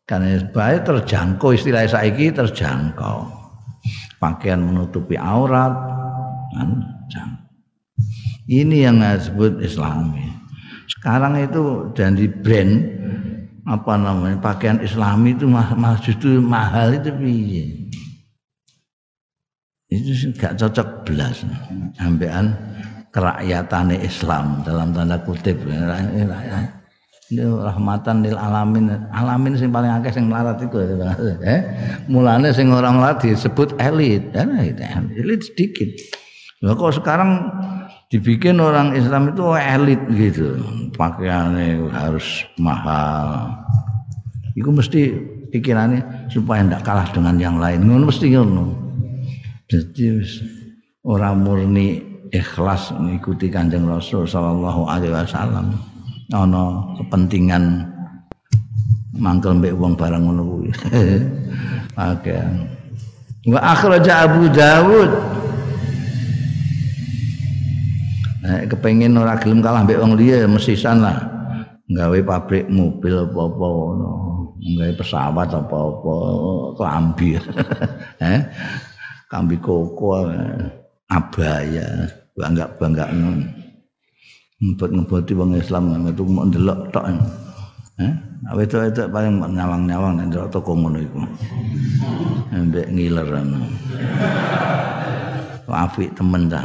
Karena baik terjangkau istilah saiki terjangkau. Pakaian menutupi aurat kan? Ini yang disebut islami. Sekarang itu dan di brand apa namanya pakaian islami itu mah, justru mahal itu piye? Itu gak cocok belas. Ambekan kerakyatan Islam dalam tanda kutip. Ini rahmatan lil alamin. Alamin sing paling akeh sing melarat iku eh mulane sing orang melarat disebut elit. Kan elit sedikit. Nah, kok sekarang dibikin orang Islam itu elit gitu? Pakaiannya harus mahal. Itu mesti pikirannya supaya tidak kalah dengan yang lain. Ngono mesti ngono. Jadi orang murni ikhlas mengikuti kanjeng Rasul Sallallahu Alaihi Wasallam ana kepentingan mangkel mbek wong barang ngono kuwi. Oke. Wa akhraja Abu Dawud. Nah, kepengen ora gelem kalah mbek wong liya ya mesisan lah. Gawe pabrik mobil apa-apa ngono. Pesawat apa-apa, klambi. eh? Kambi koko, abaya, bangga-bangga ngebut-ngebuti wong Islam itu mau ndelok tok. Eh, itu itu paling nyawang-nyawang nek ndelok toko ngono iku. Mbek ngiler. Apik temen ta.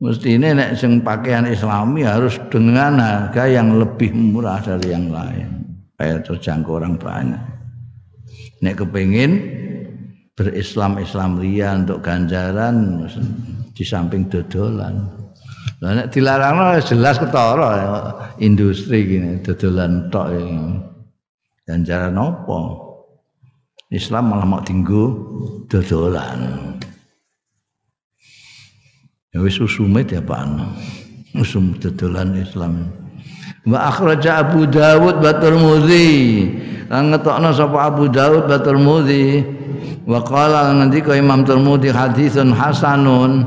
Mesti ini nek sing pakaian Islami harus dengan harga yang lebih murah dari yang lain supaya terjangkau orang banyak. Nek kepingin berislam Islam ria untuk ganjaran di samping dodolan. Lah nek dilarang jelas ketara industri gini dodolan tok ganjaran apa? Islam malah mau tinggu dodolan. Ya wis usume diapakno. Usum dodolan Islam. Wa akhraja Abu Dawud wa Tirmidzi. Lan ngetokno sapa Abu Dawud wa Tirmidzi. Wa qala ngendika Imam Tirmidzi hadisun hasanun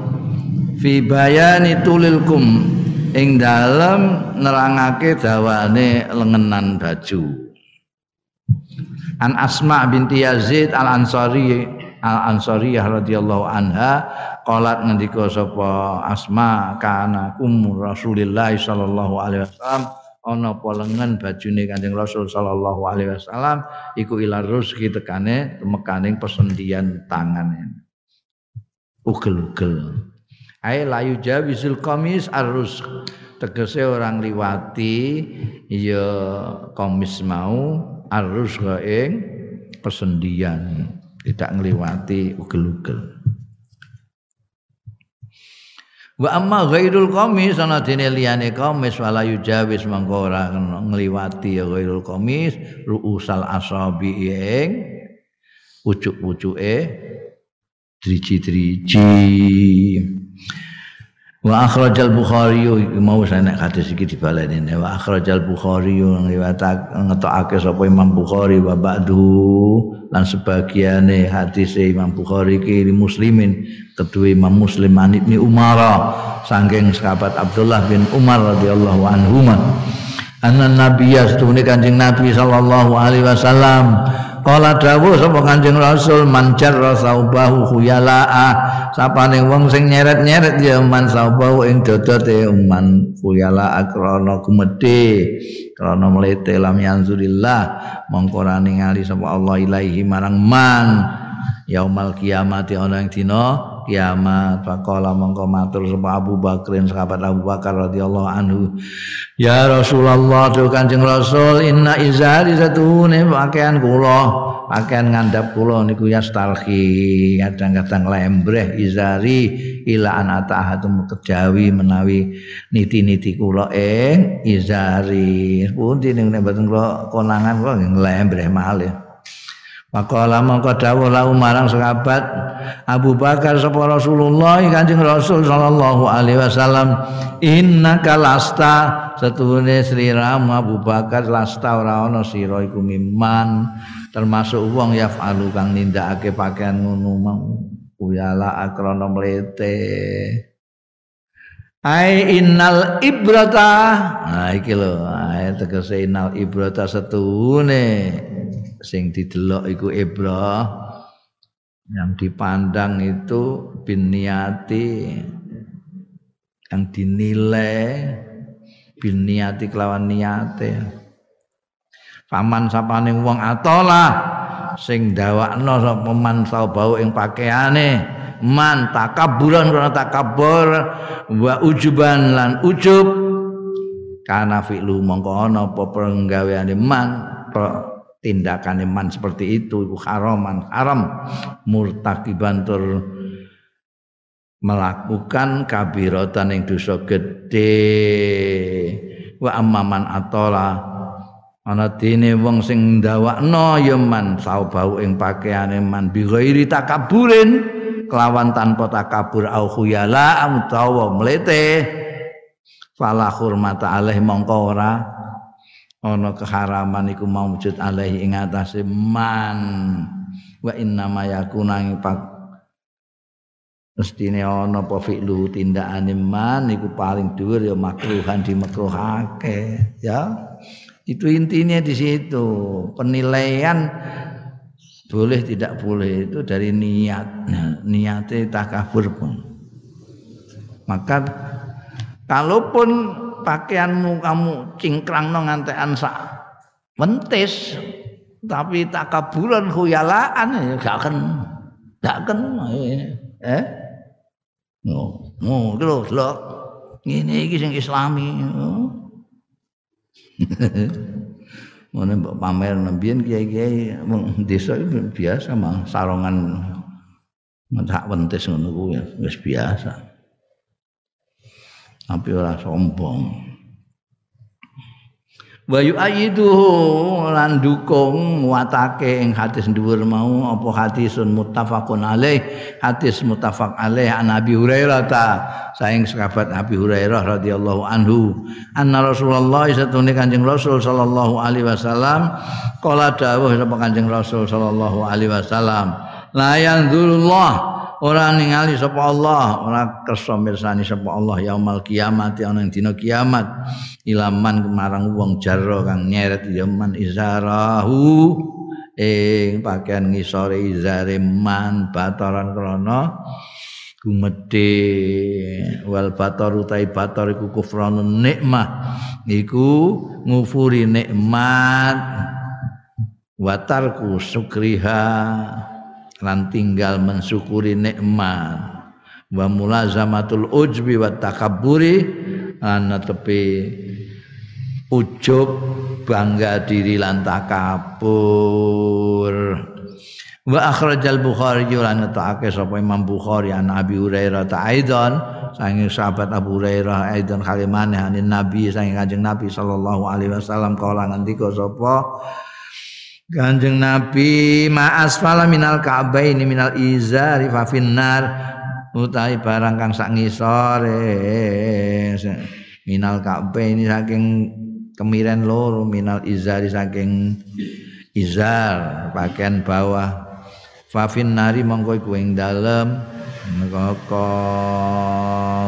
fi bayani tulilkum. Ing dalem nerangake dawane lengenan baju. An Asma binti Yazid Al Ansari Al Ansariyah radhiyallahu anha qalat ngendika sapa Asma kana kum Rasulillah sallallahu alaihi wasallam ana apa lengan bajune Kanjeng Rasul sallallahu alaihi wasallam iku ila rezeki tekane mekaning pesendian tangane. Ugel-ugel. Ai layu jawisul komis arus tegese orang liwati ya komis mau arus ing persendian tidak ngliwati ugel-ugel wa amma ghairul qamis ana dene liyane qamis wala yujawis mangko ora ngliwati ya ghairul qamis ruusal asabi ing pucuk-pucuke driji-driji Wa akhrajal Bukhari mau saya nek hadis iki dibaleni wa akhrajal Bukhari ngetokake sapa Imam Bukhari wa ba'du. Lan sebagiane hadis Imam Bukhari iki muslimin kedua Imam Muslim an Ibnu Umar saking sahabat Abdullah bin Umar radhiyallahu anhu anna nabiyya setune kanjeng Nabi sallallahu alaihi wasallam Kala dawuh sapa Kanjeng Rasul manjar saubahu khuyalaa sapane wong sing nyeret-nyeret ya man saubahu ing dodote man khuyalaa krana gumedhe krana mlete lam yanzurillah mongko ora ningali sapa Allah ilaihi marang man. Yaumal kiamati ana ing dina kiamat. Faqala mongko matur sapa Abu Bakrin sahabat Abu Bakar radhiyallahu anhu. Ya Rasulullah tu Kanjeng Rasul inna izari satune pakaian kula pakaian ngandap kula niku ya stalki kadang-kadang lembreh izari ila an atahatum kejawi menawi niti-niti kula ing izari. Pundi ning mboten kula konangan kula lembreh malih Maqala mangko dawuh lahu marang sahabat Abu Bakar sapa Rasulullah Kanjeng Rasul sallallahu alaihi wasallam innaka lasta. Setuhune Sri Ram Abu Bakar lasta ora ana sira iku miman. Termasuk wong yafalu kang nindakake pakaian ngono mau. Kuyala akrana mlete. Ai innal ibrata. Nah iki lho. Ai tegese innal ibrata setune sing didelok iku ibrah. Yang dipandang itu bin niati yang dinilai bin niati kelawan niate. Paman sapane wong atola sing dawakno sapa man bau ing pakaiane. Man takaburan karena takabur wa ujuban lan ujub. Kana fi'lu mongko ana apa penggaweane man tindakan iman seperti itu itu haraman haram. Murtakiban tur melakukan kabiratan yang dosa gede. Wa amman atola ana dene wong sing ndawakno ya man saubau ing pakaiane man bi ghairi takaburin kelawan tanpa takabur au khuyala utawa mlete fala hurmata alaih mongko ora ana keharaman iku maujud alaihi ing atase man. Wa inna ma yakuna pak mestine ana apa fi'lu tindakane man iku paling dhuwur ya makruhan dimakruhake ya. Itu intinya di situ. Penilaian boleh tidak boleh itu dari niat. Niatnya takabur pun. Maka kalaupun pakaianmu kamu cingkrang no ngantean sak mentis tapi tak kaburan khuyalaan ya gak akan gak akan eh? No no lho lho ini iki sing islami Mana mbok pamer nembian kiai-kiai desa itu biasa mah sarongan mentak wentis ngono wis biasa tapi ora sombong. Wa yu'ayyiduhu lan dukung watake ing hadis dhuwur mau apa hadisun muttafaqun alaih hadis muttafaq alaih an Abi Hurairah ta saing sahabat Abi Hurairah radhiyallahu anhu anna Rasulullah satune Kanjeng Rasul sallallahu alaihi wasallam qala dawuh sapa Kanjeng Rasul sallallahu alaihi wasallam la yanzurullah ora ningali sapa Allah ora kersa mirsani sapa Allah yaumul kiamat ana ing dina kiamat. Ilaman kemarang wong jarra kang nyeret yaman izarahu ing pakaian ngisore izare man bataran krana gumedhe. Wal batar utai batar iku kufranun nikmah iku ngufuri nikmat. Watarku sukriha lan tinggal mensyukuri nikmat. Wa mulazamatul ujbi wa takabburi ana tepi ujub bangga diri lan takabur. Wa akhrajal bukhari lan ta'ake sapa Imam Bukhari an Abi Hurairah ta'aidan saking sahabat Abu Hurairah aidan kalimane anin Nabi saking Kanjeng Nabi sallallahu alaihi wasallam kala ngendika sapa Kanjeng Nabi ma'as fala minal ka'baini minal izari fa finnar. Utahi barang kang sak ngisore minal ka'baini saking kemiren loro minal izari saking izar pakaian bawah. Fa finnari mongko iku ing dalem neraka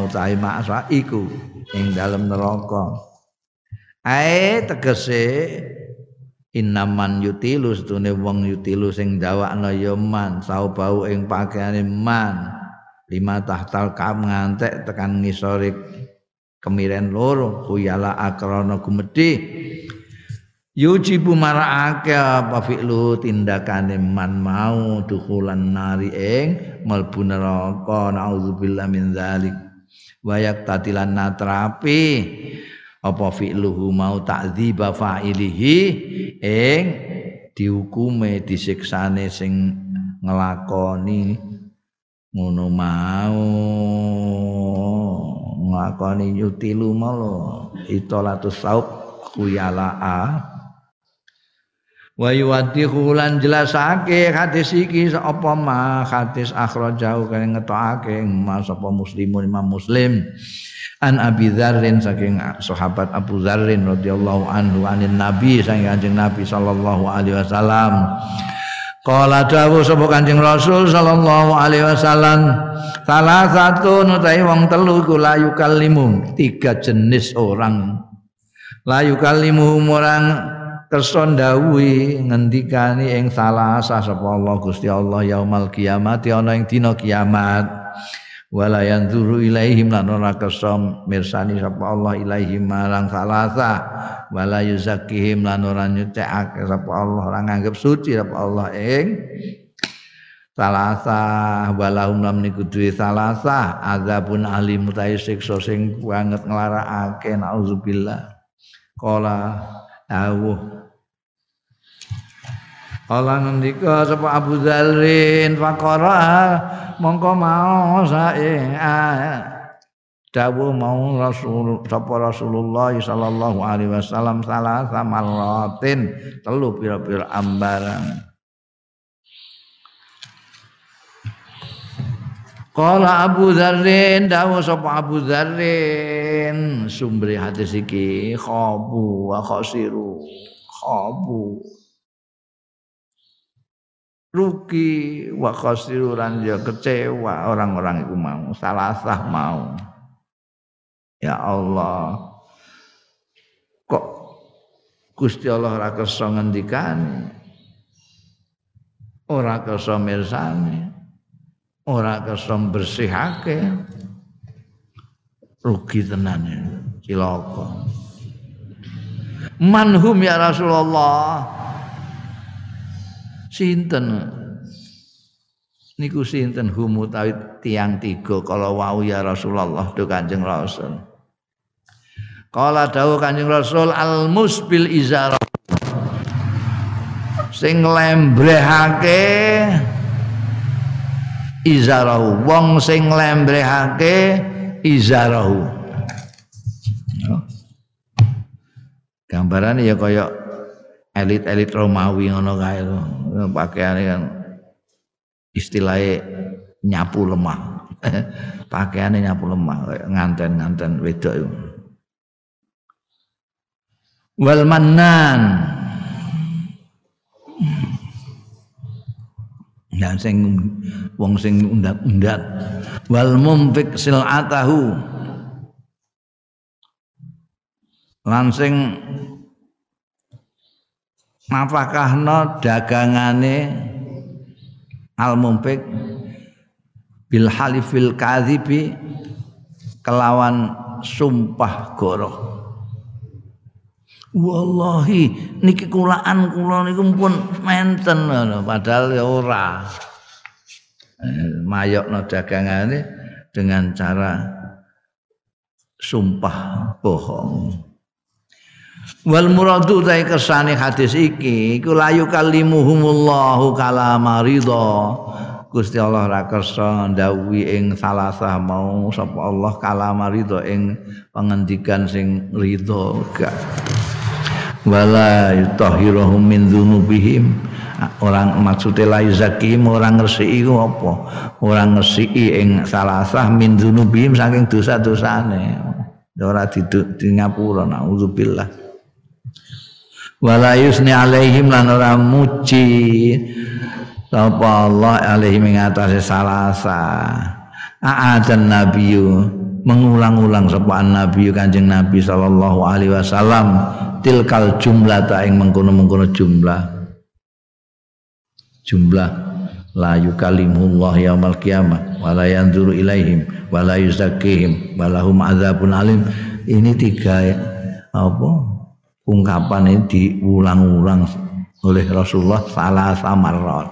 utahi ma'as iku ing dalem neraka. Ae tegese Inaman yutilu setune wong yutilu sing dawakna ya man. Saubau ing pakaiane man. Lima tahtal kam ngantek tekan ngisore kemiren loro. Kuyala akrana gumedhe yujibu marakake apa fi'lu tindakane man mau dukulan nari ing mlebu neraka. Naudzubillah min dzalik wayak tatilan natrapi apa fi'luhu mau ta'dziba fa'ilihi? Ing dihukume disiksane sing nglakoni ngono mau. Nglakoni yutilu malo itolatus saub khuyalaa wa yuwaddihu lan jelasake hadis iki apa ma hadis akhrajau kang ngetokake mas apa muslimun imam muslim an Abi Dzarrin saking sahabat Abu Dzarrin radhiyallahu anhu anin nabi saking kanjeng nabi sallallahu alaihi wasallam. Kala dawuh sapa Kanjeng Rasul sallallahu alaihi wasallam salah satu nutai wong telu iku layu kalimu tiga jenis orang. Layu kalimu orang kersa ndawuhi ngendikani ing salah sapa Allah Gusti Allah yaumal kiamat ana ing dina kiamat wala yanzuru ilaihim lan ora kersa mirsani sapa Allah ilaihim marang salasa. Wala yuzakkihim lan ora nyucikake sapa Allah ora nganggep suci sapa Allah ing salasa. Walahum lam niku duwe salasa. Azabun alim utahe siksa sing banget nglarakake nauzubillah qala dawuh Allah ngendika sapa Abu Dzalrin faqara mongko mau sae dawuh mau Rasul sapa Rasulullah sallallahu alaihi wasallam salah samaratin telu pira-pira ambaran. Kala Abu Dzarrin dawuh sapa Abu Dzarrin sumber hadis iki khabu wa khasiru khabu rugi. Wa khasiran ya kecewa. Orang-orang itu mau. Salah mau. Ya Allah. Kok Gusti Allah ora kersa ngendikane? Ora kersa mirsani? Ora kersa bersihake rugi tenan cilaka. Manhum ya Rasulullah Sinten? Niku sinten? Humu tawi tiang tiga kalau wau ya Rasulullah do Kanjeng Rasul. Kala dawuh Kanjeng Rasul al musbil izara sing lembrehake izarahu. Wong sing lembrehake izarahu. Gambaran ya kaya elit-elit Romawi ngono kae pakaiane kan istilahnya nyapu lemah. Pakaiannya nyapu lemah nganten-nganten wedok itu wal mannan. Ya sing wong sing undat-undat wal mumfik silatahu. Lan sing nafakahno dagangane al mumpik bil halifil kadhibi kelawan sumpah goroh wallahi niki kulaan kula niku pun menten padahal ya ora. Eh, mayokno dagangane dengan cara sumpah bohong Wal muradu ta kersane hadis iki iku layu kalimuhumullahu kalama ridha. Gusti Allah ra kersa ndawuhi ing salasah mau sapa Allah kalama ridha ing pangendikan sing ridha gak. Wala yutahhiruhum min dzunubihim. Orang maksudnya la zakim orang ngresiki apa? Orang ngresiki ing salasah min dzunubihim saking dosa-dosane. Ora diduk di ngapura naudzubillah wala yusni alaihim lan ora muji. Sapa Allah alaihim ing atase salasa. Aadan nabiyyu. Mengulang-ulang sapa nabi kanjeng nabi sallallahu alaihi wasallam. Tilkal jumlah ta ing mengkono-mengkono jumlah. Jumlah. La yukalimullah yaumal qiyamah. Wala yanzuru ilaihim. Wala yuzakkihim. Walahum adzabun alim. Ini tiga apa ungkapan ini diulang-ulang oleh Rasulullah salah samarot.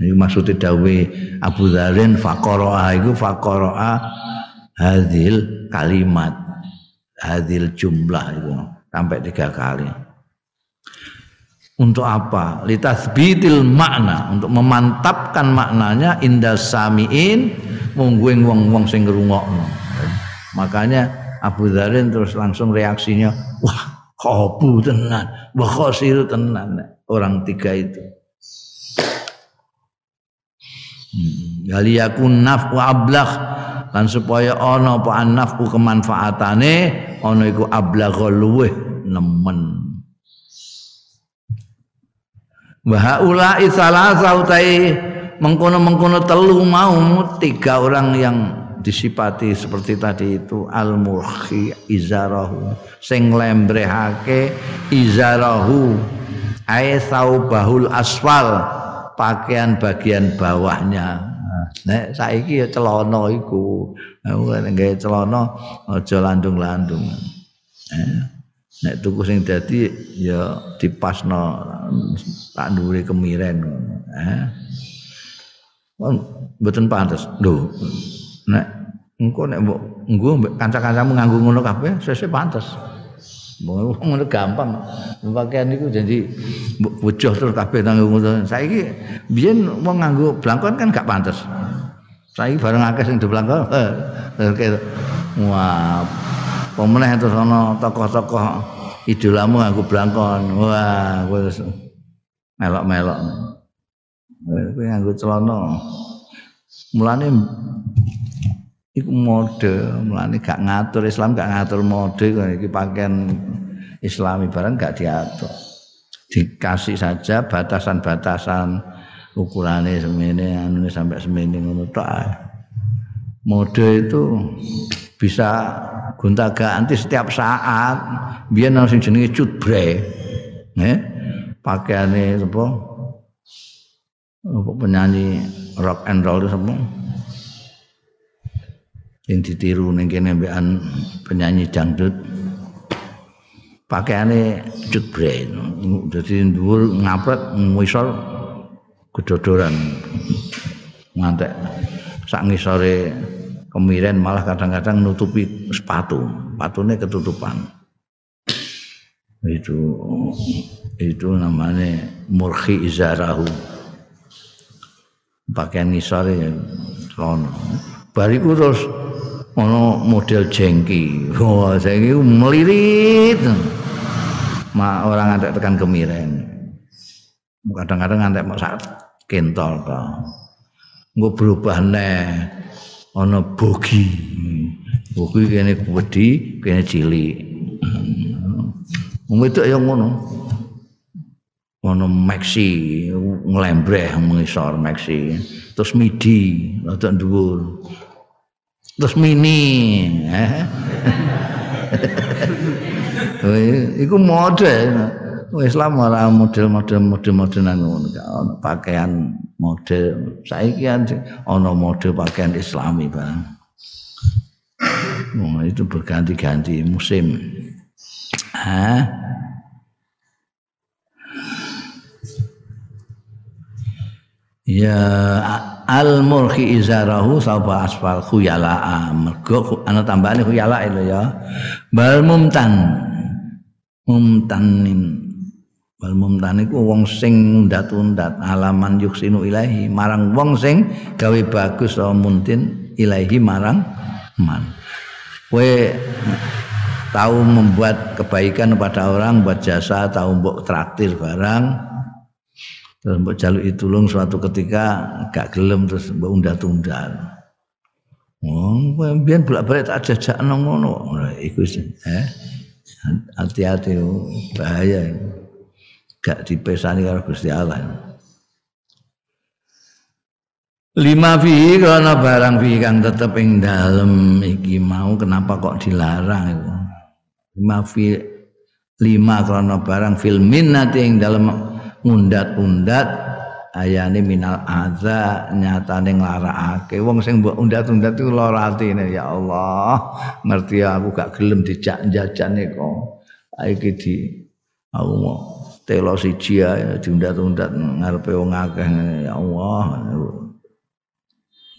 Ini maksudnya dawe Abu Dharin fakoroa itu fakoroa hadil kalimat hadil jumlah itu sampai tiga kali. Untuk apa? Litasbitil makna untuk memantapkan maknanya indah samiin mungguing wong-wong sing ngrungokno. Makanya Abu Dharin terus langsung reaksinya, wah Khobu tenan, wa khosiru tenan orang tiga itu. Hmm. yakun naf wa ablagh lan supaya ana apa nafku kemanfaatane ana iku ablagh luweh nemen. Wa haula'i salasa utai mengkono-mengkono telu mau tiga orang yang disipati seperti tadi itu al murhi izarahu. Sing lembrehake izarahu. Ay saubahul asfal pakaian bagian bawahnya. Nek saiki ya celana iku. Nek celana aja landung-landung. Eh. nek tuku sing dadi ya dipasno tak dhuwure kemiren. Eh mboten pantes. Lho nek engko nek mbok nggo kanca-kancamu nganggo ngono kabeh sesuk pantes. Ngono gampang. Pakaian niku jadi mbok bojoh terus kabeh nang ngono. Saiki biyen wong nganggo blangkon kan gak pantes. Saiki bareng akeh sing blangkon wah pemeneh terus ana tokoh-tokoh idolamu aku blangkon. Wah kowe melok-melok. Kowe nganggo celana. Mulane iku mode mulane gak ngatur Islam gak ngatur mode iki pakaian islami barang gak diatur. Dikasih saja batasan-batasan ukurannya semene anu sampai semene ngono mode itu bisa gonta ganti setiap saat. Biar sing jenenge cutbre eh pakaiane apa penyanyi rock and roll itu apa yang ditiru ning kene mbekan penyanyi dangdut. Pakaiane cutbre dadi dhuwur ngapret ngisor kedodoran. Ngantek sak ngisore kemiren malah kadang-kadang nutupi sepatu. Sepatunya ketutupan. Itu itu namanya murhi izarahu. Pakaian ngisari celana bariku terus ono model jengki. Wah jengki melirit ma orang ngantek tekan kemiren. Kadang-kadang ngantek mau saat kentol kok nggak berubah nih ana bogi. Bogi kene gedhi kene wong itu yang ngono. Ana maxi nglembreh mengisor maxi. Terus midi rada dhuwur terus mini eh iku mode Islam ora model-model model-modelan ngono pakaian model saiki ana model pakaian islami Bang. Oh, itu berganti-ganti musim. Hah? Ya al murhi izarahu sapa asfal khuyala mergo ana tambahane khuyala itu ya. Bal mumtan mumtanin wal mumtan iku wong sing undat-undat alaman yuksinu ilahi marang wong sing gawe bagus wa muntin ilahi marang man kowe tahu membuat kebaikan pada orang buat jasa tahu mbok traktir barang terus mbok jaluk tulung suatu ketika gak gelem terus mbok undat-undat Oh, biar bolak-balik tak jajak ngono. Iku eh hati-hati bahaya. Ini. gak dipesani karo Gusti Allah. Lima fi karena barang fi kang tetep ing dalem iki mau kenapa kok dilarang itu. Lima fi lima karena barang fil minnati ing dalem undat-undat ayane minal aza nyatane nglarakake. Wong sing mbok undat-undat iku lara atine ya Allah ngerti aku gak gelem dijak jajane kok iki di aku mau telo siji ya diundat-undat ngarepe wong akeh ya Allah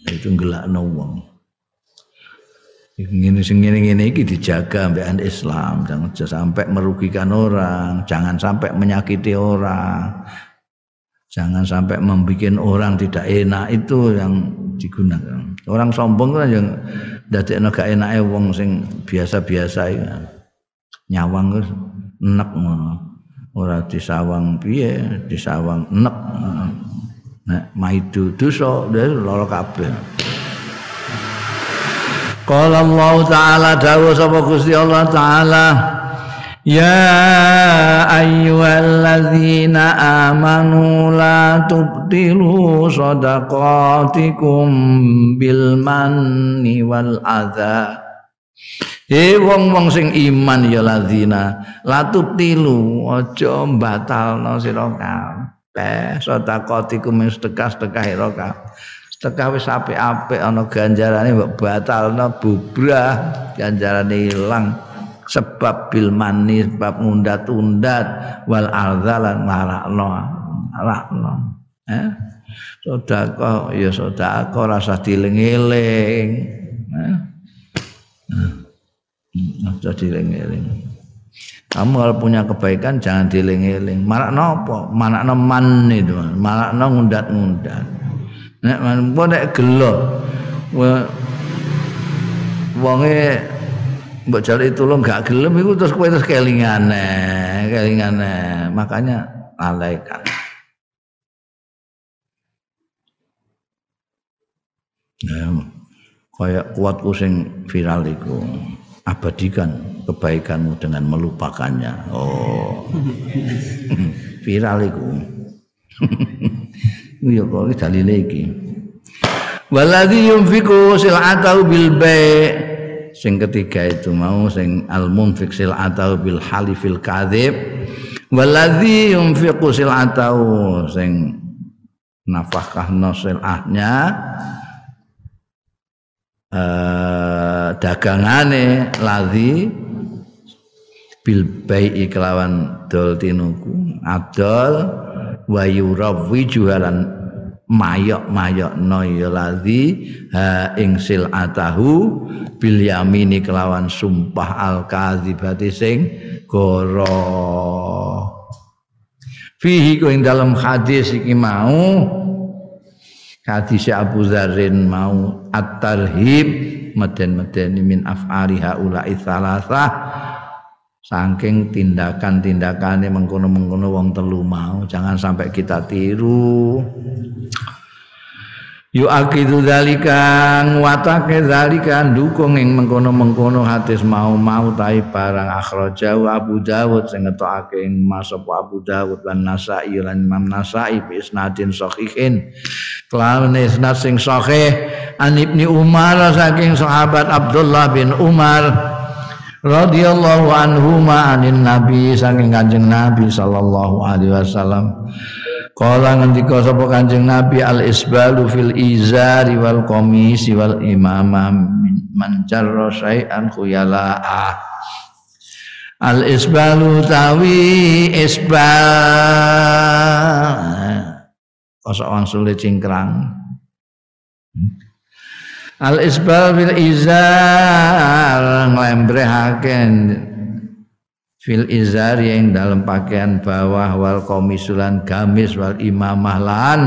itu ngelakno wong ngene sing ngene-ngene iki dijaga ambekan Islam. Jangan sampai merugikan orang jangan sampai menyakiti orang. Jangan sampai membuat orang tidak enak itu yang digunakan. Orang sombong kan yang dadekno gak enake wong sing biasa-biasa ya nyawang nek ngono. Ora disawang piye disawang nek nek maidu dosa lara kabeh Qala Allah taala dawuh sapa Gusti Allah taala Ya ayyuhalladzina amanu la tubtilu sadaqatikum bil manni wal adza He wong-wong sing iman ya ladzina la tubtilu aja batalno sira kabeh sadaqatikum sedekah-sedekah ira kabeh sedekah wis apik-apik ana ganjarane mbok batalno bubrah ganjarane ilang. Sebab bil mani sebab ngundat-undat wal arzalan larakno larakno eh? Sedekah ya sedekah rasa dieling-eling eh? Rasa dieling-eling kamu kalau punya kebaikan jangan dieling-eling marakno apa? Marakno man itu marakno ngundat-ngundat nek man nek gelo wonge mbok jaluk tulung gak gelem iku terus kowe terus kelingane, kelingane. Makanya alaikan. Ya, kayak kuatku sing viral iku. Abadikan kebaikanmu dengan melupakannya. Oh. viral iku. Iya kok dalile iki. Waladhi yunfiku sil'atahu bil bai' sing ketiga itu mau sing al munfiq atau bil halifil kadzib. Waladzi yunfiqu atau sing nafkah nosilahnya eh, dagangane ladzi bil bai'i kelawan dol tinuku. Adol wa yurawwi jualan mayok-mayok no ya ladzi ha ing silatahu bil yamini kelawan sumpah al kadzibati sing goro. Fihi ku ing dalam hadis iki mau hadis Abu Zarin mau at-tarhib meden-meden min af'ali haula'i salasah saking tindakan-tindakannya mengkono-mengkono wong telu mau jangan sampai kita tiru. Yu akidu dalika nguatake dalika dukung ing mengkono-mengkono hadis mau-mau tai barang akhrajau Abu Dawud sing ngetokake ing masop Abu Dawud lan Nasa'i lan Imam Nasa'i bi isnadin sahihin. Kelawan isnad sing sahih an Ibnu Umar saking sahabat Abdullah bin Umar radhiyallahu anhuma anin nabi saking kanjeng Nabi sallallahu alaihi wasallam. Kala ngendika sapa Kanjeng Nabi al isbalu fil izari wal qamisi wal imama man jarra syai'an khuyala'a. Al isbalu tawi isbal. Kosok sulit cingkrang Al isbal fil izar nglembrehake fil izar yang dalam pakaian bawah wal komisulan gamis wal imamah lan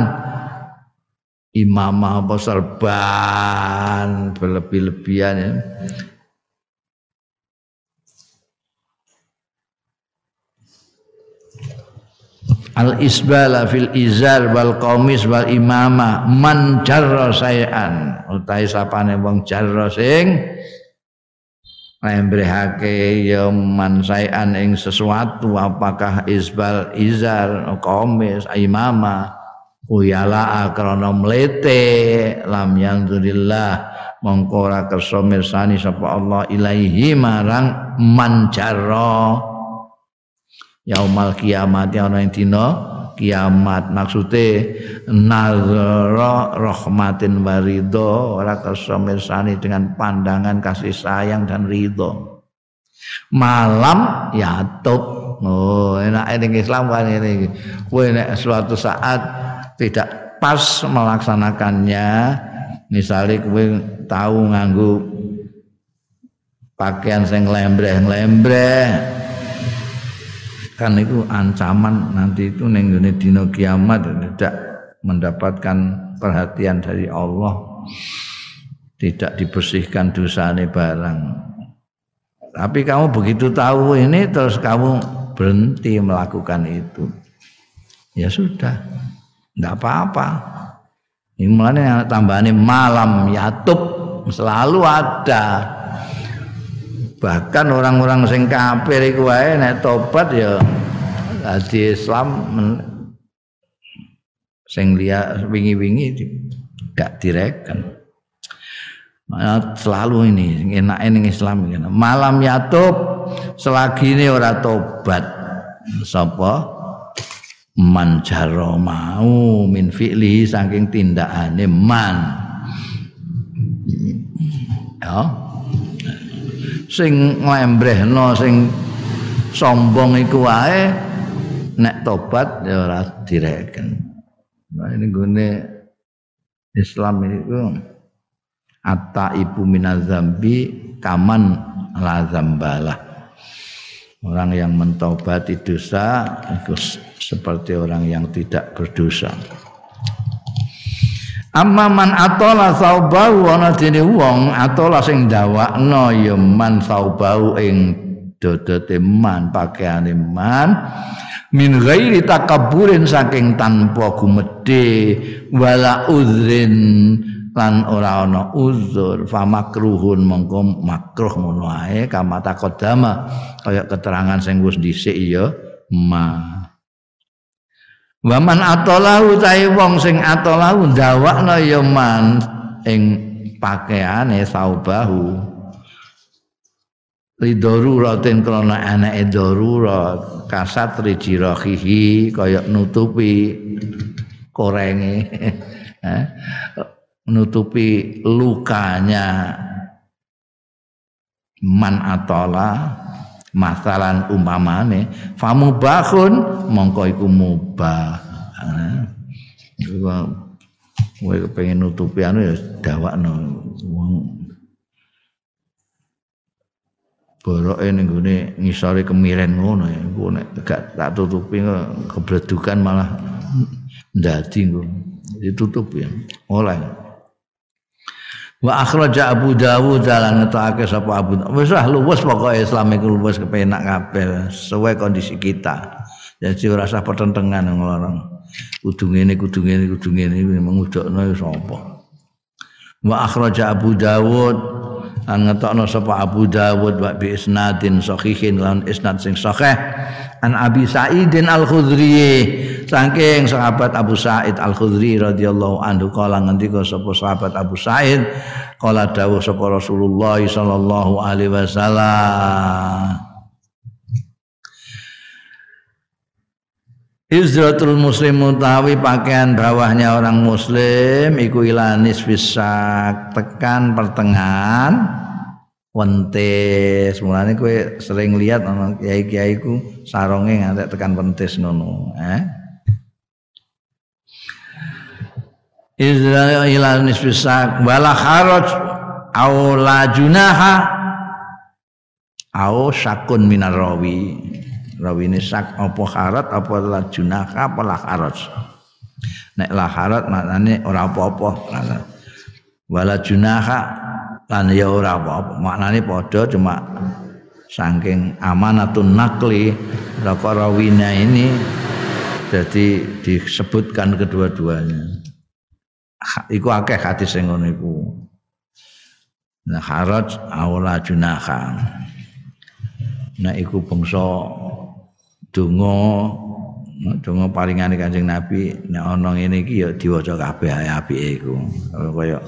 imamah apa serban berlebih-lebihan ya. Al isbala fil izar wal komis wal imamah man jarra sayan. Utai sapane wong jarra sing membrehake ya mansaian ing sesuatu. Apakah isbal izar komis imama? Uyala krana mlete. Lam yanzurillah mongko ora kersa mirsani sapa Allah ilaihi marang manjaro yaumal kiamat ana ing dina kiamat. Maksude nazara rahmatin warido ora kersa mirsani dengan pandangan kasih sayang dan ridho malam yatub oh enak ini Islam kan ini kowe nek suatu saat tidak pas melaksanakannya misalnya kowe tahu nganggu pakaian sing lembreh-lembreh kan itu ancaman nanti itu nenggone dino kiamat tidak mendapatkan perhatian dari Allah. Tidak dibersihkan dosa ini barang. Tapi kamu begitu tahu ini terus kamu berhenti melakukan itu. Ya sudah tidak apa-apa. Ini mulanya tambahannya malam yatub selalu ada bahkan orang-orang sing kafir iku wae nek tobat ya di Islam sing liya wingi-wingi gak direken. Selalu ini enak ini Islam ini. malam yatub selagi ini ora tobat. Sapa? Man mau min fi'li saking tindakane man. Ya sing nglembrehno sing sombong iku wae nek tobat ya ora direken. Nah ini gune Islam itu atta ibu minazambi kaman la zambalah. Orang yang mentobati dosa itu seperti orang yang tidak berdosa Amma man atola saubau ana dene wong atola sing dawakno ya man saubau ing dodote man pakaiane man. Min ghairi takabburin saking tanpa gumedhe wala uzrin lan ora ana uzur. Fa makruhun mongko makruh ngono ae kama takodama kaya keterangan sing wis dhisik ya ma Waman atolahu tai wong sing atolahu ndawakna ya man ing pakaiane saubahu. Lidoruratin krana anake darurat kasat rijirahihi kaya nutupi korenge. Nutupi lukanya. Man atola masalan umpamane famubahun mongko iku mubah. Kowe pengen nutupi anu ya dawakno. Wong boroke ning gone ngisore kemiren ngono ya engko nek gak tak tutupi kebledukan malah ndadi engko ditutup ya oleh Wa akhraja Abu Dawud dalan ngetokake sapa Abu wis lah luwes pokoke Islam iku luwes kepenak kabeh sesuai kondisi kita. Jadi ora usah pertentangan nglarang. Kudu ngene kudu ngene kudu ngene mengudokno sapa. Wa akhraja Abu Dawud an ngetokno sapa Abu Dawud wa bi isnadin sahihin lan isnad sing sahih. An Abi Sa'idin Al-Khudri saking sahabat Abu Sa'id Al-Khudri radhiyallahu anhu kala ngendika sapa sahabat Abu Sa'id kala dawuh sapa Rasulullah sallallahu alaihi wasallam Izratul muslim utawi pakaian bawahnya orang muslim iku ilanis bisa tekan pertengahan wentis. Mulane kowe sering lihat ana kiai-kiai ku saronge ngantek tekan wentis ngono eh? Izra ila nisfi sak wala kharaj au la junaha au syakun minar rawi ini sak apa kharat apa la junaha apa la kharaj nek la kharat maknane ora apa-apa. Wala junaha lan ya ora apa-apa. Maknane padha cuma saking amanatun nakli rawina ini jadi disebutkan kedua-duanya. Iku akeh hadis sing ngono iku. Nah haraj awla junaha nah iku bangsa donga donga paringane Kanjeng Nabi nek ana ngene iki ya diwaca kabeh apike iku. Kaya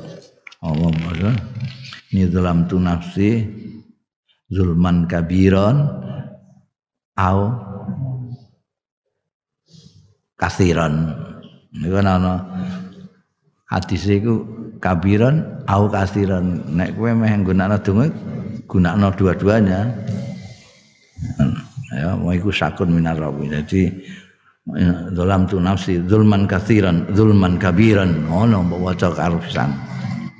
omong maksud ni dalam tu nafsi zulman kabiron au kasiran niku ana hadis iku kabiran au kasiran nek kowe meh nggunakno donga gunakno dua-duanya ya mau iku sakun minar rawi. Jadi dalam tu nafsi zulman kasiran zulman kabiran. Ono mbok waca karo pisan.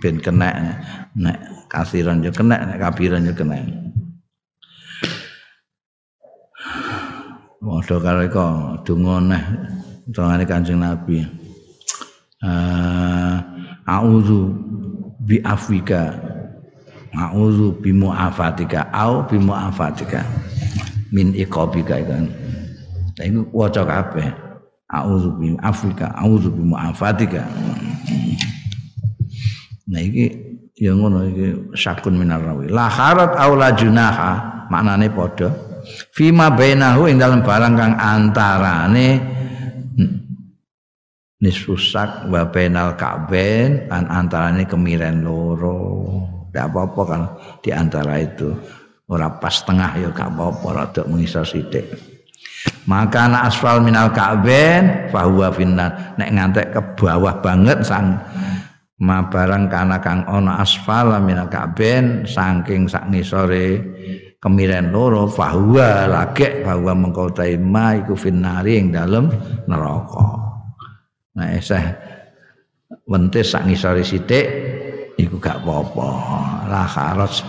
Ben kena nek kasiran yo kena nek kabiran yo kena Waduh kalau kok dungo neh tongane Kanjeng Nabi. uh, a'udzu bi afwika a'udzu bi mu'afatika au bi mu'afatika min iqabika kan Nah, iku waca kabeh. A'udzu bi afika, a'udzu bi mu'afatika. Nah iki ya ngono iki sakun minar rawi. La harat aw la junaha, maknane padha. Fima bainahu ing dalam barang kang antarane nisfusak wa bainal ka'ben an antarane kemiren loro. Tidak apa-apa kan di antara itu. Ora pas tengah ya gak apa-apa rada mengisor sithik. Maka na asfal minal ka'ben fahuwa finnar. Nek ngantek ke bawah banget sang ma barang kana kang ana asfal minal ka'ben saking sak ngisore kemiren loro fahuwa lagek bahwa mengkau ma iku finnari ing dalem neraka. Nah eseh wentis sak ngisore sithik iku gak apa-apa. La kharas.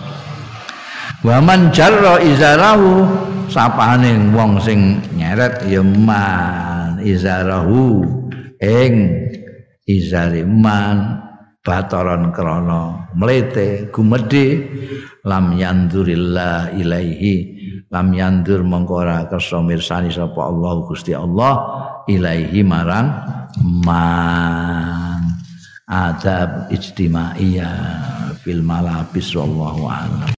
Wa man jarra izarahu sapane wong sing nyeret ya man izarahu ing izariman bataran krana mlete gumedhe lam yandurillah ilaihi lam yandur mengko ora kersa mirsani sapa Allah Gusti Allah ilaihi marang man. Adab ijtimaiyah fil malabis wallahu a'lam